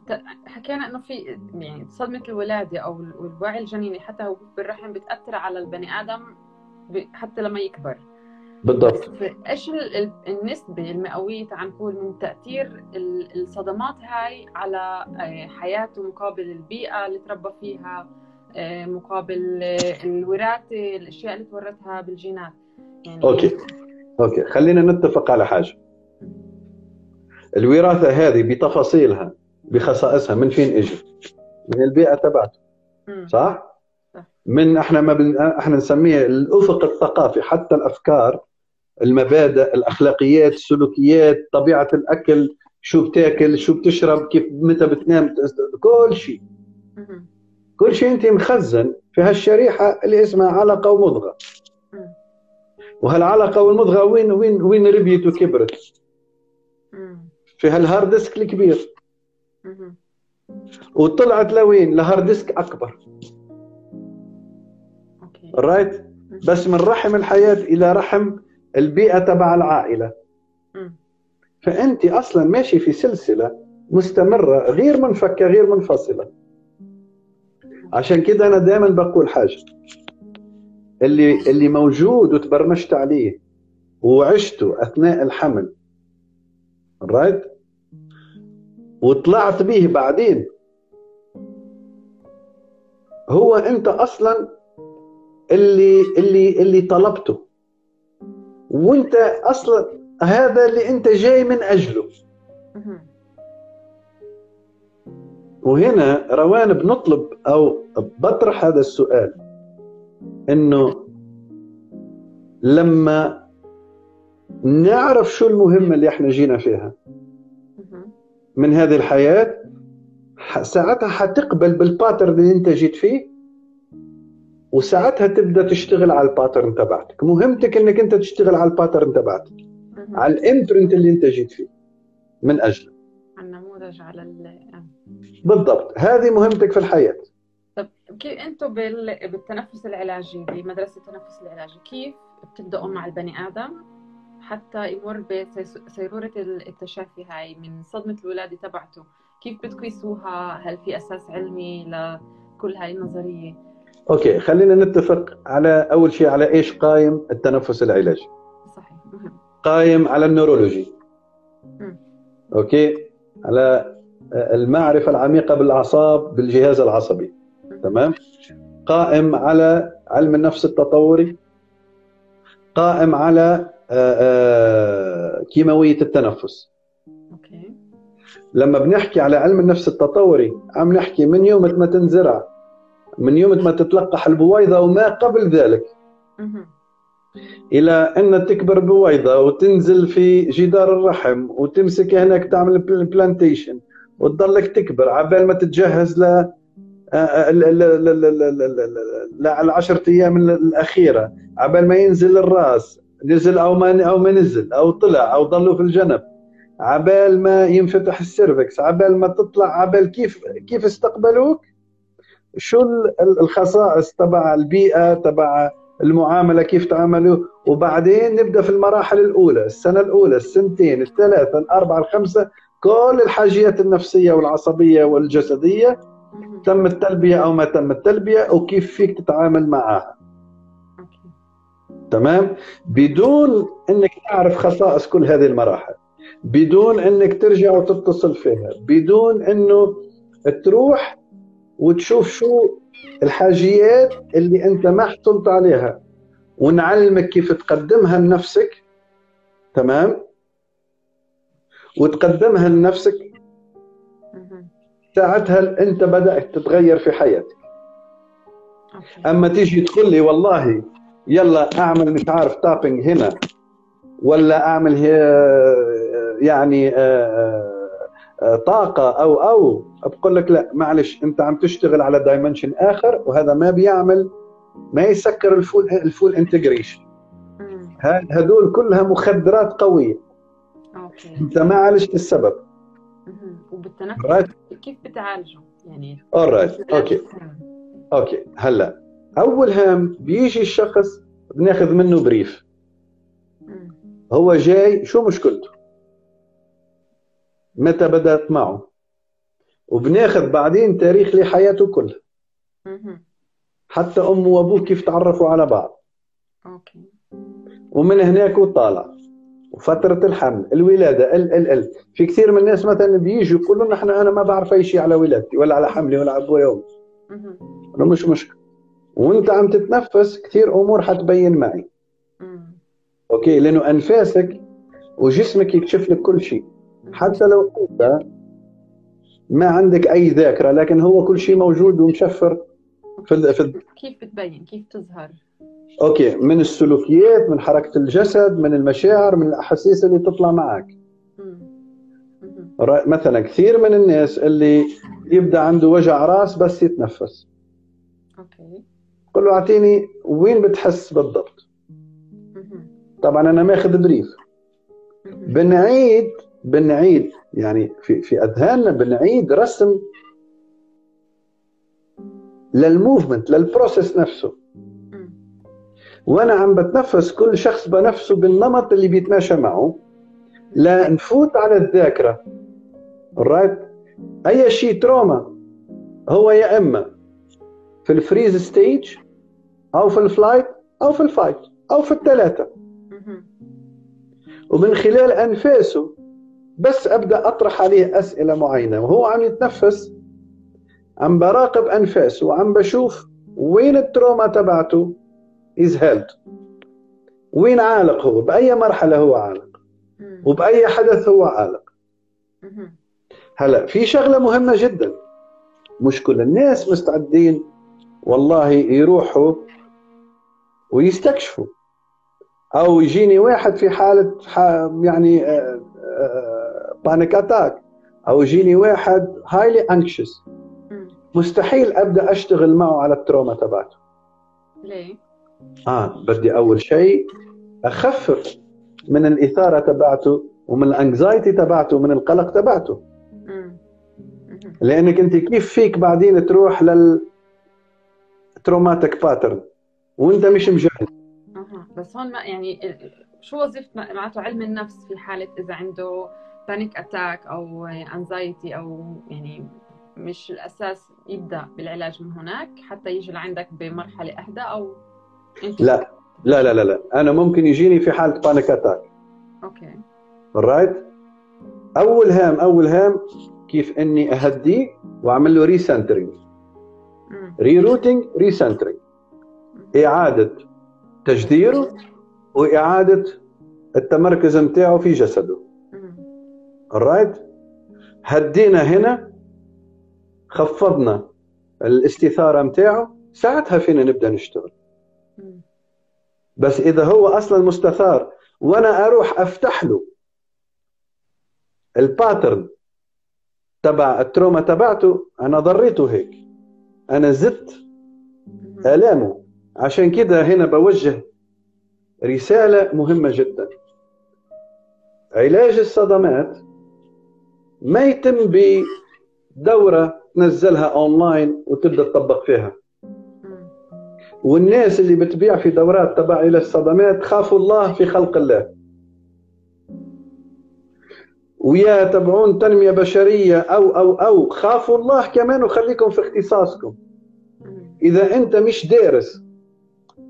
حكينا إنه في يعني صدمة الولادة أو الوعي الجنيني حتى هو بالرحم بتأثر على البني آدم حتى لما يكبر.
بالضبط.
إيش النسبة المئوية تعال نقول من تأثير الصدمات هاي على آه، حياته مقابل البيئة اللي تربى فيها؟ مقابل الوراثة الأشياء اللي تورثها بالجينات.
يعني okay. okay. خلينا نتفق على حاجة. الوراثة هذه بتفاصيلها بخصائصها من فين إجت؟ من البيئة تبعته. صح؟ من إحنا ما بن... إحنا نسميه الأفق الثقافي حتى الأفكار المبادئ الأخلاقيات السلوكيات طبيعة الأكل شو بتاكل شو بتشرب كيف متى بتنام كل شيء. كل شيء أنت مخزن في هالشريحة اللي اسمها علقة ومضغة. وهالعلقة والمضغة وين وين وين ربيت وكبرت في هال hard disk الكبير. وطلعت لوين؟ ل hard disk أكبر. right بس من رحم الحياة إلى رحم البيئة تبع العائلة. فأنت أصلا ماشي في سلسلة مستمرة غير منفكة غير منفصلة. عشان كده أنا دائما بقول حاجة. اللي اللي موجود وتبرمجت عليه وعشته أثناء الحمل رايت وطلعت به بعدين هو أنت أصلا اللي اللي اللي طلبته. وأنت أصلا هذا اللي أنت جاي من أجله. وهنا روان بنطلب أو بطرح هذا السؤال إنه لما نعرف شو المهمه اللي إحنا جينا فيها من هذه الحياة ساعتها حتقبل بال pattern اللي أنت جيت فيه وساعتها تبدأ تشتغل على ال pattern تبعتك. مهمتك إنك أنت تشتغل على ال pattern تبعتك على ال imprint اللي أنت جيت فيه من اجله
النموذج على
بالضبط. هذه مهمتك في الحياة.
طب كيف أنتم بال... بالتنفس العلاجي بمدرسة التنفس العلاجي كيف بتبداوا مع البني آدم حتى يمر بسيرورة التشافي هاي من صدمة الولادة تبعته؟ كيف بتقيسوها؟ هل في أساس علمي لكل هاي النظرية؟
okay خلينا نتفق على أول شيء على إيش قايم التنفس العلاجي.
صحيح مهم.
قايم على ال neurology. okay على المعرفة العميقة بالأعصاب بالجهاز العصبي. تمام؟ قائم على علم النفس التطوري قائم على آه، آه، كيماوية التنفس.
أوكي.
لما بنحكي على علم النفس التطوري عم نحكي من يوم ما تنزرع من يوم ما تتلقح البويضة وما قبل ذلك. إلى أن تكبر بويضة وتنزل في جدار الرحم وتمسك هناك تعمل implantation وتضلك تكبر عبال ما تتجهز ل العشرة أيام الأخيرة. عبال ما ينزل الرأس نزل أو ما أو ما نزل أو طلع أو ضلوا في الجنب. عبال ما ينفتح ال cervix عبال ما تطلع عبال كيف كيف استقبلوك؟ شو الخصائص تبع البيئة تبع المعاملة كيف تعاملوا؟ وبعدين نبدأ في المراحل الأولى السنة الأولى السنتين الثلاثة الأربعة الخمسة. كل الحاجيات النفسية والعصبية والجسدية تم التلبية أو ما تم التلبية وكيف فيك تتعامل معها. تمام؟ بدون إنك تعرف خصائص كل هذه المراحل بدون إنك ترجع وتتصل فيها بدون إنه تروح وتشوف شو الحاجيات اللي أنت ما حصلت عليها ونعلمك كيف تقدمها لنفسك. تمام؟ وتقدمها لنفسك ساعتها أنت بدأت تتغير في حياتك. أما تيجي تقول لي والله يلا أعمل مش عارف تابنج هنا ولا أعمل يعني آه، آه، طاقة أو أو بقول لك لا معلش أنت عم تشتغل على دايمنشن آخر وهذا ما بيعمل ما يسكر ال full ال full integration هذول كلها مخدرات قوية.
okay.
أنت ما عالجت السبب.
وبالتنفس right. كيف بتعالجه؟ يعني
alright okay okay هلا أول هام بيجي الشخص بناخذ منه brief. هو جاي شو مشكلته؟ متى بدأت معه؟ وبناخذ بعدين تاريخ لحياته كلها. حتى أمه وأبوه كيف تعرفوا على بعض.
okay.
ومن هناك وطالع وفترة الحمل الولادة ال ال ال. في كثير من الناس مثلا بيجوا يقولوا نحن أنا ما بعرف أي شيء على ولادتي ولا على حملي ولا على أبوي وأمي. مش مشكلة. وأنت عم تتنفس كثير أمور حتبين معي. okay لأنه أنفاسك وجسمك يكشف لك كل شيء. حتى لو أنت ما عندك أي ذاكرة لكن هو كل شيء موجود ومشفر في ال... في
كيف بتبين؟ كيف تظهر؟
okay. من السلوكيات من حركة الجسد من المشاعر من الأحاسيس اللي تطلع معك. مثلا كثير من الناس اللي يبدأ عنده وجع راس بس يتنفس. okay. قل له أعطيني وين بتحس بالضبط؟ طبعا أنا ماخذ brief. بنعيد بنعيد يعني في في أذهاننا بنعيد رسم لل movement لل process نفسه. وأنا عم بتنفس كل شخص بنفسه بالنمط اللي بيتماشى معه. لا نفوت على الذاكرة. right أي شيء trauma هو يا إما في ال freeze stage أو في ال flight أو في ال fight أو في الثلاثه ومن خلال أنفاسه بس أبدأ أطرح عليه أسئلة معينة. وهو عم يتنفس عم براقب أنفاسه وعم بشوف وين ال trauma تبعته. is held وين عالق هو بأي مرحلة هو عالق؟ وبأي حدث هو عالق؟ هلا في شغلة مهمة جدا. مش كل الناس مستعدين والله يروحوا ويستكشفوا. أو يجيني واحد في حالة يعني panic آه، attack آه، أو يجيني واحد highly anxious مستحيل أبدأ أشتغل معه على ال trauma تبعته.
ليه؟
آه بدي أول شيء أخفف من الإثارة تبعته ومن ال anxiety تبعته ومن القلق تبعته. لأنك أنت كيف فيك بعدين تروح لل traumatic pattern وأنت مش مجهز
أها بس هون ما يعني شو وظيفة معناته علم النفس في حالة إذا عنده panic attack أو anxiety أو يعني مش الأساس يبدأ بالعلاج من هناك حتى يجي لعندك بمرحلة أهدى
أو لا. لا لا لا لا. أنا ممكن يجيني في حالة panic attack
okay.
right أول هام أول هام كيف إني اهديه وأعمل له recentering rerooting recentering إعادة تجديره وإعادة التمركز نتاعه في جسده. right هدينا هنا خفضنا الاستثارة نتاعه ساعتها فينا نبدأ نشتغل. بس إذا هو أصلا مستثار وأنا أروح أفتح له ال pattern تبع ال trauma تبعته أنا ضريته هيك. أنا زدت آلامه. عشان كده هنا بوجه رسالة مهمة جدا. علاج الصدمات ما يتم بدورة تنزلها أونلاين وتبدأ تطبق فيها. والناس اللي بتبيع في دورات تبع علاج الصدمات خافوا الله في خلق الله. ويا تبعون تنمية بشرية أو أو أو خافوا الله كمان وخليكم في اختصاصكم. إذا أنت مش دارس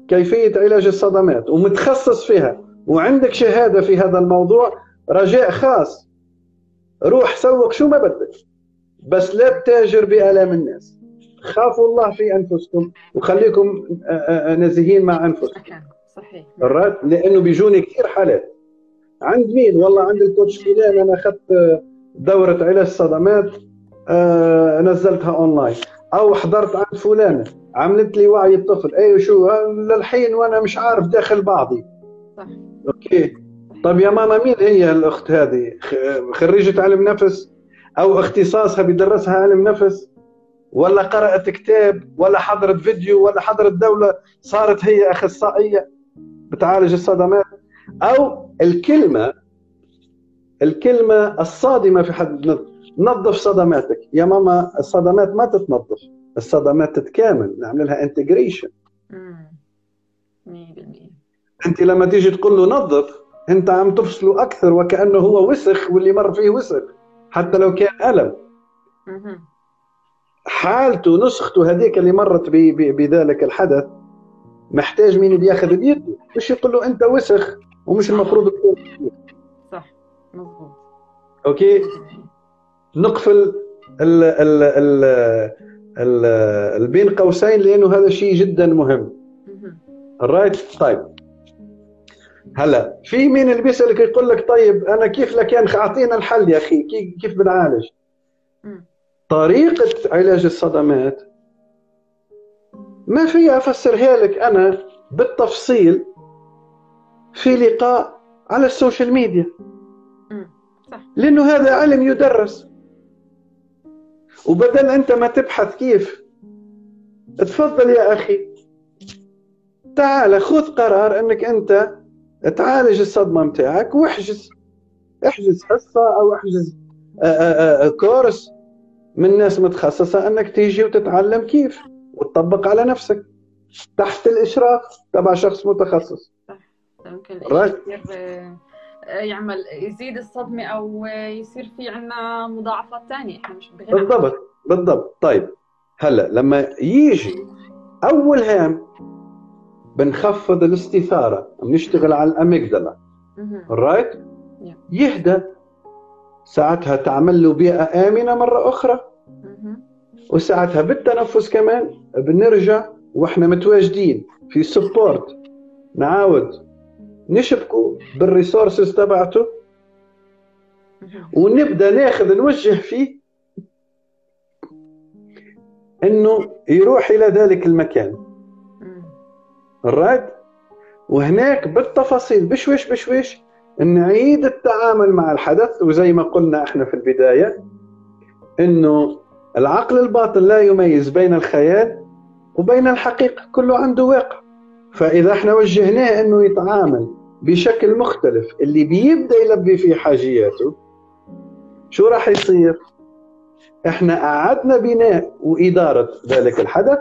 كيفية علاج الصدمات ومتخصص فيها وعندك شهادة في هذا الموضوع رجاء خاص. روح سوق شو ما بدك بس لا تتاجر بآلام الناس. خافوا الله في أنفسكم وخليكم نزيهين مع أنفسكم. صحيح. لأنه بيجوني كثير حالات. عند مين؟ والله عند ال coach فلان أنا أخذت دورة علاج صدمات آه نزلتها أونلاين. أو حضرت عند فلانة عملت لي وعي الطفل. اي شو؟ للحين وأنا مش عارف داخل بعضي. صح. okay. طيب يا ماما مين هي الأخت هذه؟ خريجة علم نفس؟ أو اختصاصها بيدرسها علم نفس؟ ولا قرأت كتاب ولا حضرت فيديو ولا حضرت دولة صارت هي أخصائية بتعالج الصدمات. أو الكلمة الكلمة الصادمة في حد نظف صدماتك. يا ماما الصدمات ما تتنظف الصدمات تتكامل. نعمل لها انتجريشن 100% أنت لما تيجي تقول له نظف أنت عم تفصله أكثر وكأنه هو وسخ واللي مر فيه وسخ حتى لو كان ألم. حالته نسخته هذيك اللي مرت بذلك الحدث محتاج مين بياخذ بيده؟ مش يقول له أنت وسخ ومش المفروض تكون
صح مضبوط
أوكي؟ نقفل ال ال ال ال ال بين قوسين لأنه هذا شيء جدا مهم. الـ right طيب. هلا في مين اللي بيسألك يقول لك طيب أنا كيف لك أعطينا الحل يا أخي كيف بنعالج؟ طريقة علاج الصدمات ما في افسرها لك أنا بالتفصيل في لقاء على ال social media صح. لأنه هذا علم يدرس وبدل أنت ما تبحث كيف تفضل يا أخي تعال خذ قرار أنك أنت تعالج الصدمة متاعك واحجز احجز حصة أو احجز آه، آه، آه، كورس من ناس متخصصة أنك تيجي وتتعلم كيف وتطبق على نفسك. تحت الإشراف تبع شخص متخصص.
ممكن يصير يعمل يزيد الصدمة أو يصير في عندنا مضاعفات ثانية إحنا مش
بالضبط بالضبط. طيب هلأ لما يجي أول هام بنخفض الاستثارة بنشتغل على ال amygdala right يهدى. ساعتها تعمل له بيئة آمنة مرة أخرى. وساعتها بالتنفس كمان بنرجع وإحنا متواجدين في support نعاود نشبكوا بال resources تبعته ونبدأ ناخذ نوجه فيه إنه يروح إلى ذلك المكان. الرايت وهناك بالتفاصيل بشويش بشويش نعيد التعامل مع الحدث. وزي ما قلنا إحنا في البداية إنه العقل الباطن لا يميز بين الخيال وبين الحقيقة كله عنده واقع. فإذا إحنا وجهناه إنه يتعامل بشكل مختلف اللي بيبدأ يلبي فيه حاجياته شو راح يصير؟ إحنا أعدنا بناء وإدارة ذلك الحدث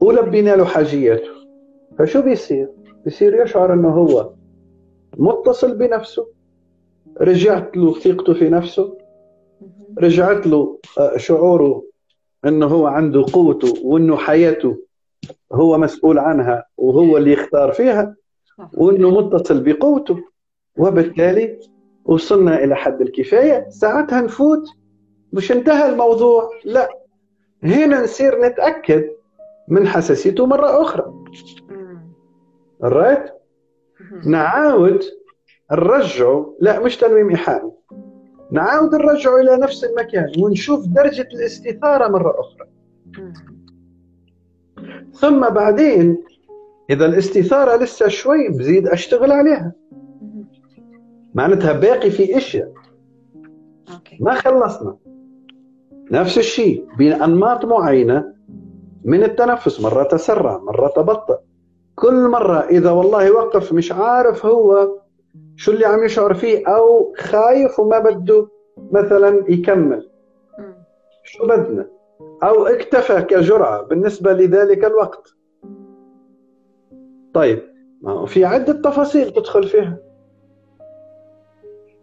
ولبينا له حاجياته. فشو بيصير؟ بيصير يشعر إنه هو متصل بنفسه رجعت له ثقته في نفسه رجعت له آه، شعوره إنه هو عنده قوته وإنه حياته هو مسؤول عنها وهو اللي يختار فيها وإنه متصل بقوته. وبالتالي وصلنا إلى حد الكفاية. ساعتها نفوت. مش انتهى الموضوع. لا. هنا نصير نتأكد من حساسيته مرة أخرى. رايت نعاود نرجعه لا مش تنويم ايحائي نعاود نرجعه إلى نفس المكان ونشوف درجة الاستثارة مرة أخرى. ثم بعدين إذا الاستثارة لسه شوي بزيد أشتغل عليها. معناتها باقي في إشياء. ما خلصنا. نفس الشيء بانماط معينة من التنفس مرة تسرع مرة تبطأ. كل مرة إذا والله وقف مش عارف هو شو اللي عم يشعر فيه؟ أو خايف وما بده مثلا يكمل. شو بدنا؟ أو اكتفى كجرعة بالنسبة لذلك الوقت. طيب ما في عدة تفاصيل تدخل فيها.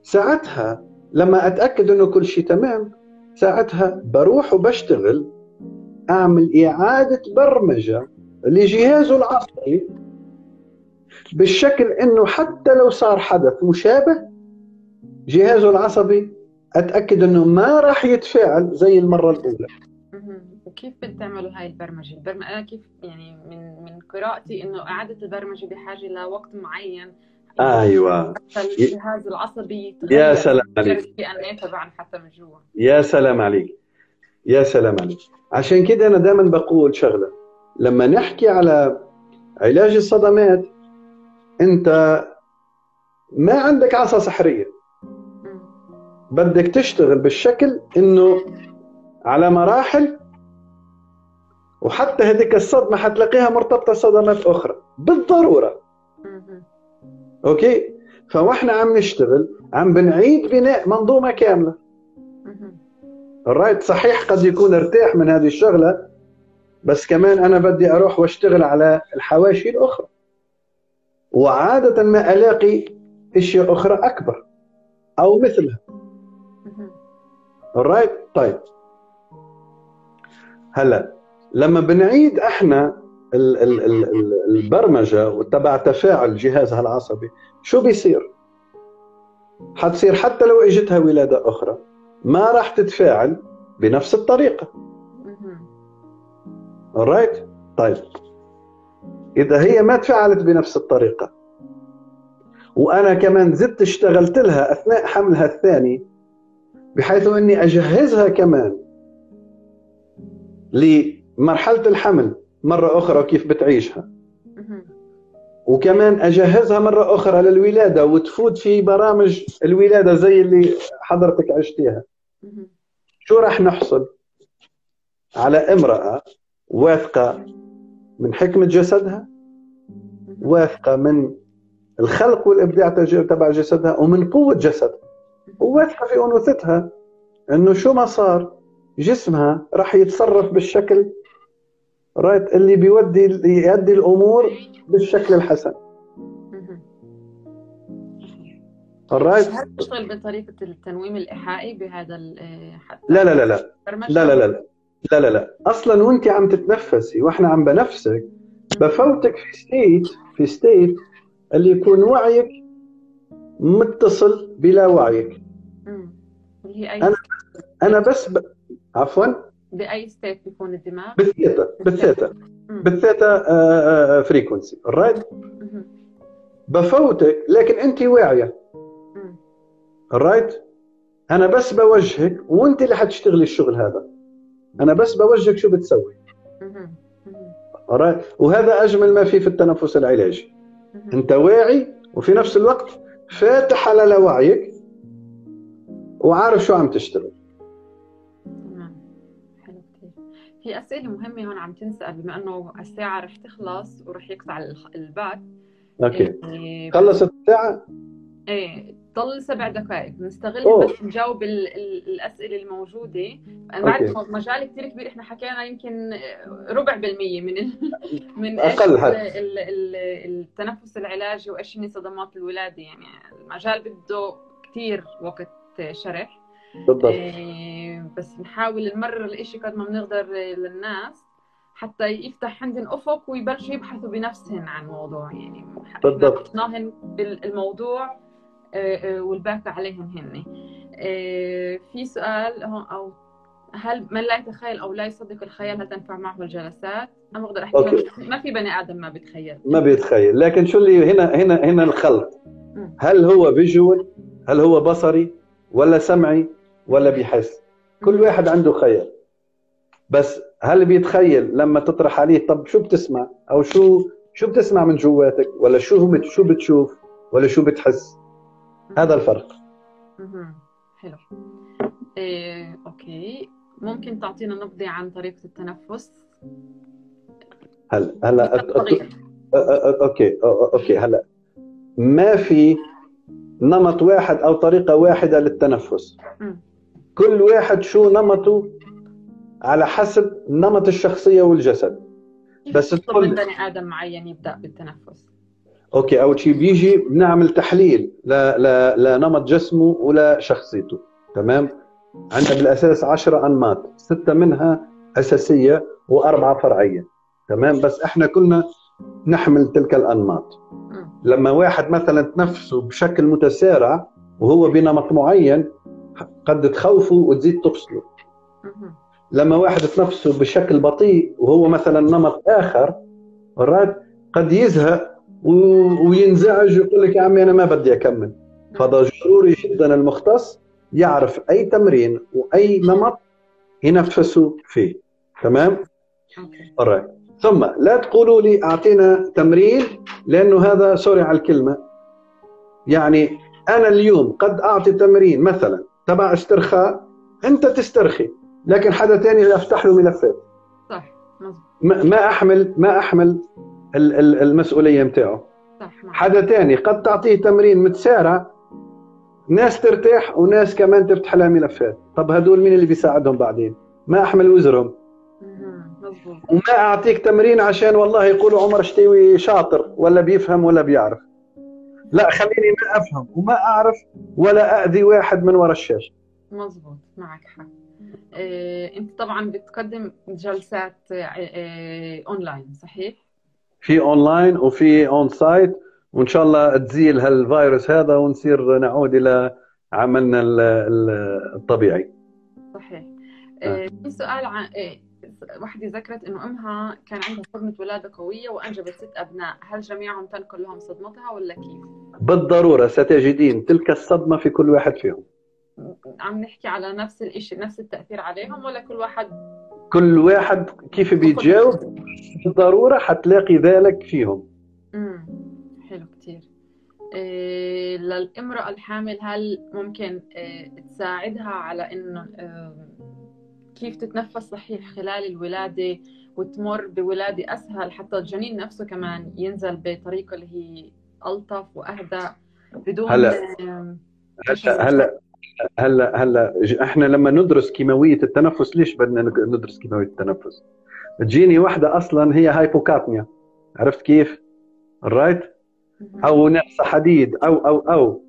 ساعتها لما أتأكد أنه كل شيء تمام ساعتها بروح وبشتغل أعمل إعادة برمجة لجهازه العصبي بالشكل أنه حتى لو صار حدث مشابه جهازه العصبي أتأكد أنه ما راح يتفاعل زي المرة الأولى.
كيف بتعملوا هاي البرمجة؟ البرمجه أنا كيف يعني من من قراءتي إنه إعادة البرمجة بحاجة لوقت معين.
أيوه.
الجهاز العصبي
يا سلام عليك.
الدي ان تبعنا حتى من جوا.
يا سلام عليك. يا سلام عليك. عشان كده أنا دائما بقول شغلة لما نحكي على علاج الصدمات انت ما عندك عصا سحرية. بدك تشتغل بالشكل انه على مراحل وحتى هذيك الصدمة حتلاقيها مرتبطة صدمات أخرى بالضرورة. okay؟ فوإحنا عم نشتغل عم بنعيد بناء منظومة كاملة. الـ right صحيح قد يكون ارتاح من هذه الشغلة بس كمان أنا بدي أروح وأشتغل على الحواشي الأخرى. وعادة ما ألاقي أشياء أخرى أكبر أو مثلها الرايت طيب هلا لما بنعيد إحنا البرمجة وتبع تفاعل جهازها العصبي شو بيصير؟ حتصير حتى لو إجتها ولادة أخرى ما راح تتفاعل بنفس الطريقة. رايت؟ طيب إذا هي ما تفاعلت بنفس الطريقة. وأنا كمان زدت اشتغلت لها أثناء حملها الثاني بحيث إني أجهزها كمان مرحلة الحمل مرة أخرى كيف بتعيشها. وكمان أجهزها مرة أخرى للولادة وتفوت في برامج الولادة زي اللي حضرتك عشتيها. شو راح نحصل؟ على امرأة واثقة من حكمة جسدها واثقة من الخلق والإبداع تبع جسدها ومن قوة جسدها وواثقة في أنوثتها أنه شو ما صار جسمها راح يتصرف بالشكل رايت اللي بيودي يؤدي الأمور بالشكل الحسن.
right هل تشتغل بطريقة التنويم الإيحائي بهذا حتى
لا لا لا لا. لا لا لا, لا. لا لا أصلا وأنت عم تتنفسي وإحنا عم بنفسك بفوتك في state في state اللي يكون وعيك متصل بلا وعيك. هي أي أنا أنا بس ب... عفوا.
بأي state بيكون الدماغ؟
بال theta بال theta. بال theta frequency right بفوتك لكن أنت واعية. رايت أنا بس بوجهك وأنت اللي حتشتغلي الشغل هذا. أنا بس بوجهك شو بتسوي. وهذا أجمل ما فيه في التنفس العلاجي. أنت واعي وفي نفس الوقت فاتح على وعيك وعارف شو عم تشتغل.
في أسئلة مهمة هون عم تنسأل بما إنه الساعة رح تخلص ورح يقطع البث
أوكي. إيه خلصت الساعة؟
إيه ضل سبع دقائق نستغل بس نجاوب الأسئلة الموجودة. أنا بعرف مجال كثير كبير إحنا حكينا يمكن ربع بالمية من ال... من أقل ال... ال... ال... التنفس العلاجي وإيش هي صدمات الولادة. يعني المجال بده كثير وقت شرح. بالضبط. إيه بس نحاول نمرر الإشي قد ما بنقدر للناس حتى يفتح عندهم أفق ويبلشوا يبحثوا بنفسهم عن الموضوع. يعني
بالضبط.
بالموضوع آه، آه، والباقي عليهم هن. آه، في سؤال هون أو هل من لا يتخيل أو لا يصدق الخيال هل تنفع معه الجلسات؟ أنا بقدر أحكي okay. ما في بني آدم ما بيتخيل.
ما بيتخيل. لكن شو اللي هنا هنا هنا الخلط؟ هل هو visual؟ هل هو بصري؟ ولا سمعي؟ ولا بيحس كل واحد عنده خيال. بس هل بيتخيل لما تطرح عليه طب شو بتسمع؟ أو شو شو بتسمع من جواتك؟ ولا شو شو بتشوف؟ ولا شو بتحس؟ هذا الفرق.
حلو. إيه، okay. ممكن تعطينا نبذة عن طريقة التنفس؟
هلا هلا okay. okay. هلا. ما في نمط واحد أو طريقة واحدة للتنفس. كل واحد شو نمطه على حسب نمط الشخصية والجسد.
بس تقول بني آدم معين يبدأ بالتنفس؟
أوكي اول شيء بيجي بنعمل تحليل. ل... ل... لنمط جسمه ولا شخصيته. تمام؟ عندنا بالاساس 10 أنماط ستة منها أساسية وأربعة فرعية. تمام؟ بس إحنا كلنا نحمل تلك الأنماط. لما واحد مثلا تنفسه بشكل متسارع وهو بنمط معين قد تخوفه وتزيد تفصله. لما واحد تنفسه بشكل بطيء وهو مثلا نمط آخر قد يزهق وينزعج ويقول لك يا عمي أنا ما بدي أكمل. فضروري جدا المختص يعرف أي تمرين وأي نمط ينفسوا فيه. تمام؟ okay. ثم لا تقولوا لي أعطينا تمرين لأنه هذا sorry على الكلمة. يعني أنا اليوم قد أعطي تمرين مثلا تبع استرخاء أنت تسترخي لكن حدا ثاني افتح له ملفات.
صح
ما احمل ما أحمل المسؤولية نتاعه حدا ثاني قد تعطيه تمرين متسارع ناس ترتاح وناس كمان تفتح لها ملفات. طب هدول مين اللي بيساعدهم بعدين؟ ما أحمل وزرهم. وما أعطيك تمرين عشان والله يقولوا عمر شتيوي شاطر ولا بيفهم ولا بيعرف. لا خليني ما أفهم وما أعرف ولا اذي واحد من وراء الشاشة.
مزبوط معك حق. إيه، أنت طبعا بتقدم جلسات إيه، اونلاين صحيح؟
في اونلاين وفي on-site وإن شاء الله تزيل هالفيروس هذا ونصير نعود إلى عملنا الطبيعي
صحيح آه. في سؤال عن وحدة ذكرت إنه أمها كان عندها صدمة ولادة قوية وأنجبت ست أبناء، هل جميعهم تنقل لهم صدمتها ولا كيف؟
بالضرورة ستجدين تلك الصدمة في كل واحد فيهم.
عم نحكي على نفس الشيء نفس التأثير عليهم ولا كل واحد
كل واحد كيف بيتجاوب بالضرورة حتلاقي ذلك فيهم.
امم آه، للامرأة الحامل هل ممكن آه، تساعدها على إنه كيف تتنفس صحيح خلال الولادة وتمر بولادة أسهل حتى الجنين نفسه كمان ينزل بطريقة اللي هي ألطف وأهدى بدون
هلا هلا هلا هلا هلا إحنا لما ندرس كيماوية التنفس ليش بدنا ندرس كيماوية التنفس؟ تجيني واحدة أصلا هي hypocapnia عرفت كيف؟ right؟ أو نقص حديد أو أو أو.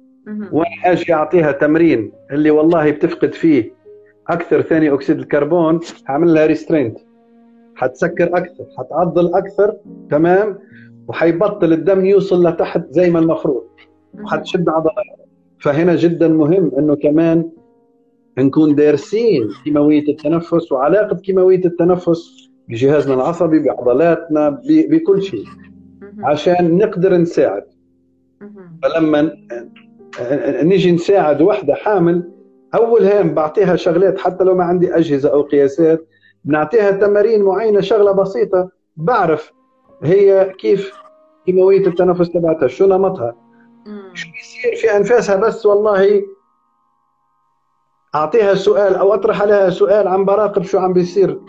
وأنا أجي أعطيها تمرين اللي والله بتفقد فيه أكثر ثاني أكسيد الكربون هعمل لها restraint حتسكر أكثر حتعضل أكثر تمام؟ وحيبطل الدم يوصل لتحت زي ما المفروض. وحتشد عضلات فهنا جدا مهم إنه كمان نكون دارسين كيماوية التنفس وعلاقة كيماوية التنفس بجهازنا العصبي بعضلاتنا بكل شيء. عشان نقدر نساعد. فلما نيجي نساعد وحدة حامل أول هام بعطيها شغلات حتى لو ما عندي أجهزة أو قياسات بنعطيها تمارين معينة شغلة بسيطة بعرف هي كيف كيماوية التنفس تبعتها شو نمطها. شو بيصير في أنفاسها بس والله أعطيها سؤال أو أطرح عليها سؤال عم براقب شو عم بيصير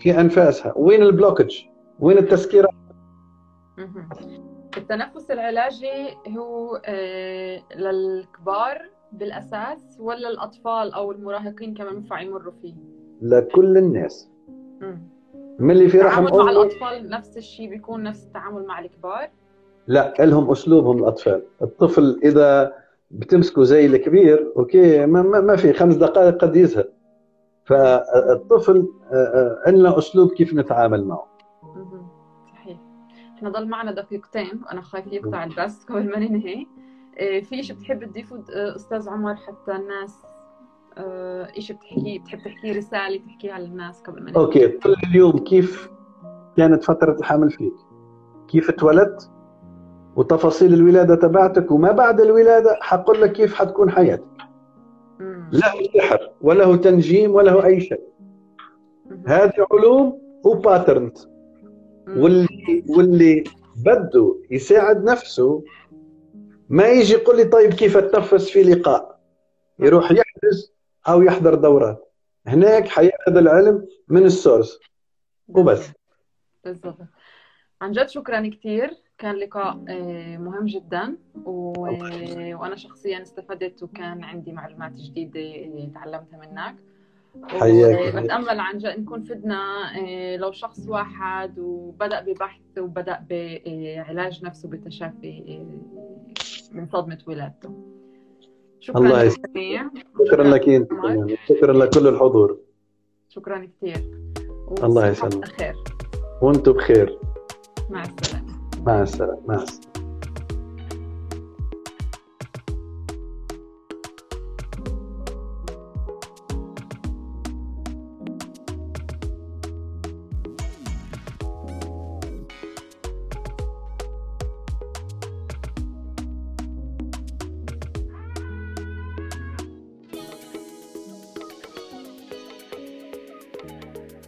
في أنفاسها. وين البلوكج؟ وين التسكيرات
التنفس العلاجي هو آه، للكبار بالأساس ولا الأطفال أو المراهقين كمان ينفع يمروا فيه؟
لكل الناس. من اللي في رحم
مع الأطفال نفس الشيء بيكون نفس التعامل مع الكبار؟
لا لهم أسلوبهم الأطفال. الطفل إذا بتمسكه زي الكبير okay ما, ما في خمس دقائق قد يزهق. فالطفل عندنا آه، آه، أسلوب كيف نتعامل معه.
صحيح. إحنا ضل معنا دقيقتين وأنا خايف يقطع البث قبل ما ننهي. آه، في شيء بتحب تضيفه أستاذ عمر حتى الناس شيء بتحكي؟ بتحب تحكي رسالة تحكيها للناس قبل ما ننهي؟
okay. طول اليوم كيف كانت فترة الحمل فيك؟ كيف اتولدت؟ وتفاصيل الولادة تبعتك وما بعد الولادة حقول لك كيف حتكون حياتك. لا سحر ولا تنجيم ولا أي شيء. هذه علوم وباترنز واللي واللي بده يساعد نفسه ما يجي يقول لي طيب كيف اتنفس في لقاء؟ يروح يحجز أو يحضر دورات. هناك حياخذ العلم من السورس وبس.
بالضبط. عن جد شكرا كثير كان لقاء آه، مهم جدا و... وأنا شخصيا استفدت وكان عندي معلومات جديدة آه، تعلمتها منك. حياك بتامل عن جد نكون فدنا آه، لو شخص واحد وبدأ ببحث وبدأ بعلاج نفسه بالتشافي من صدمة ولادته.
شكرا الله يسلمك شكرا لك أنت شكرا لكل الحضور.
شكرا كثير.
الله يسلمك. وأنتم بخير.
مع السلامة.
مع السلامة مع السلامة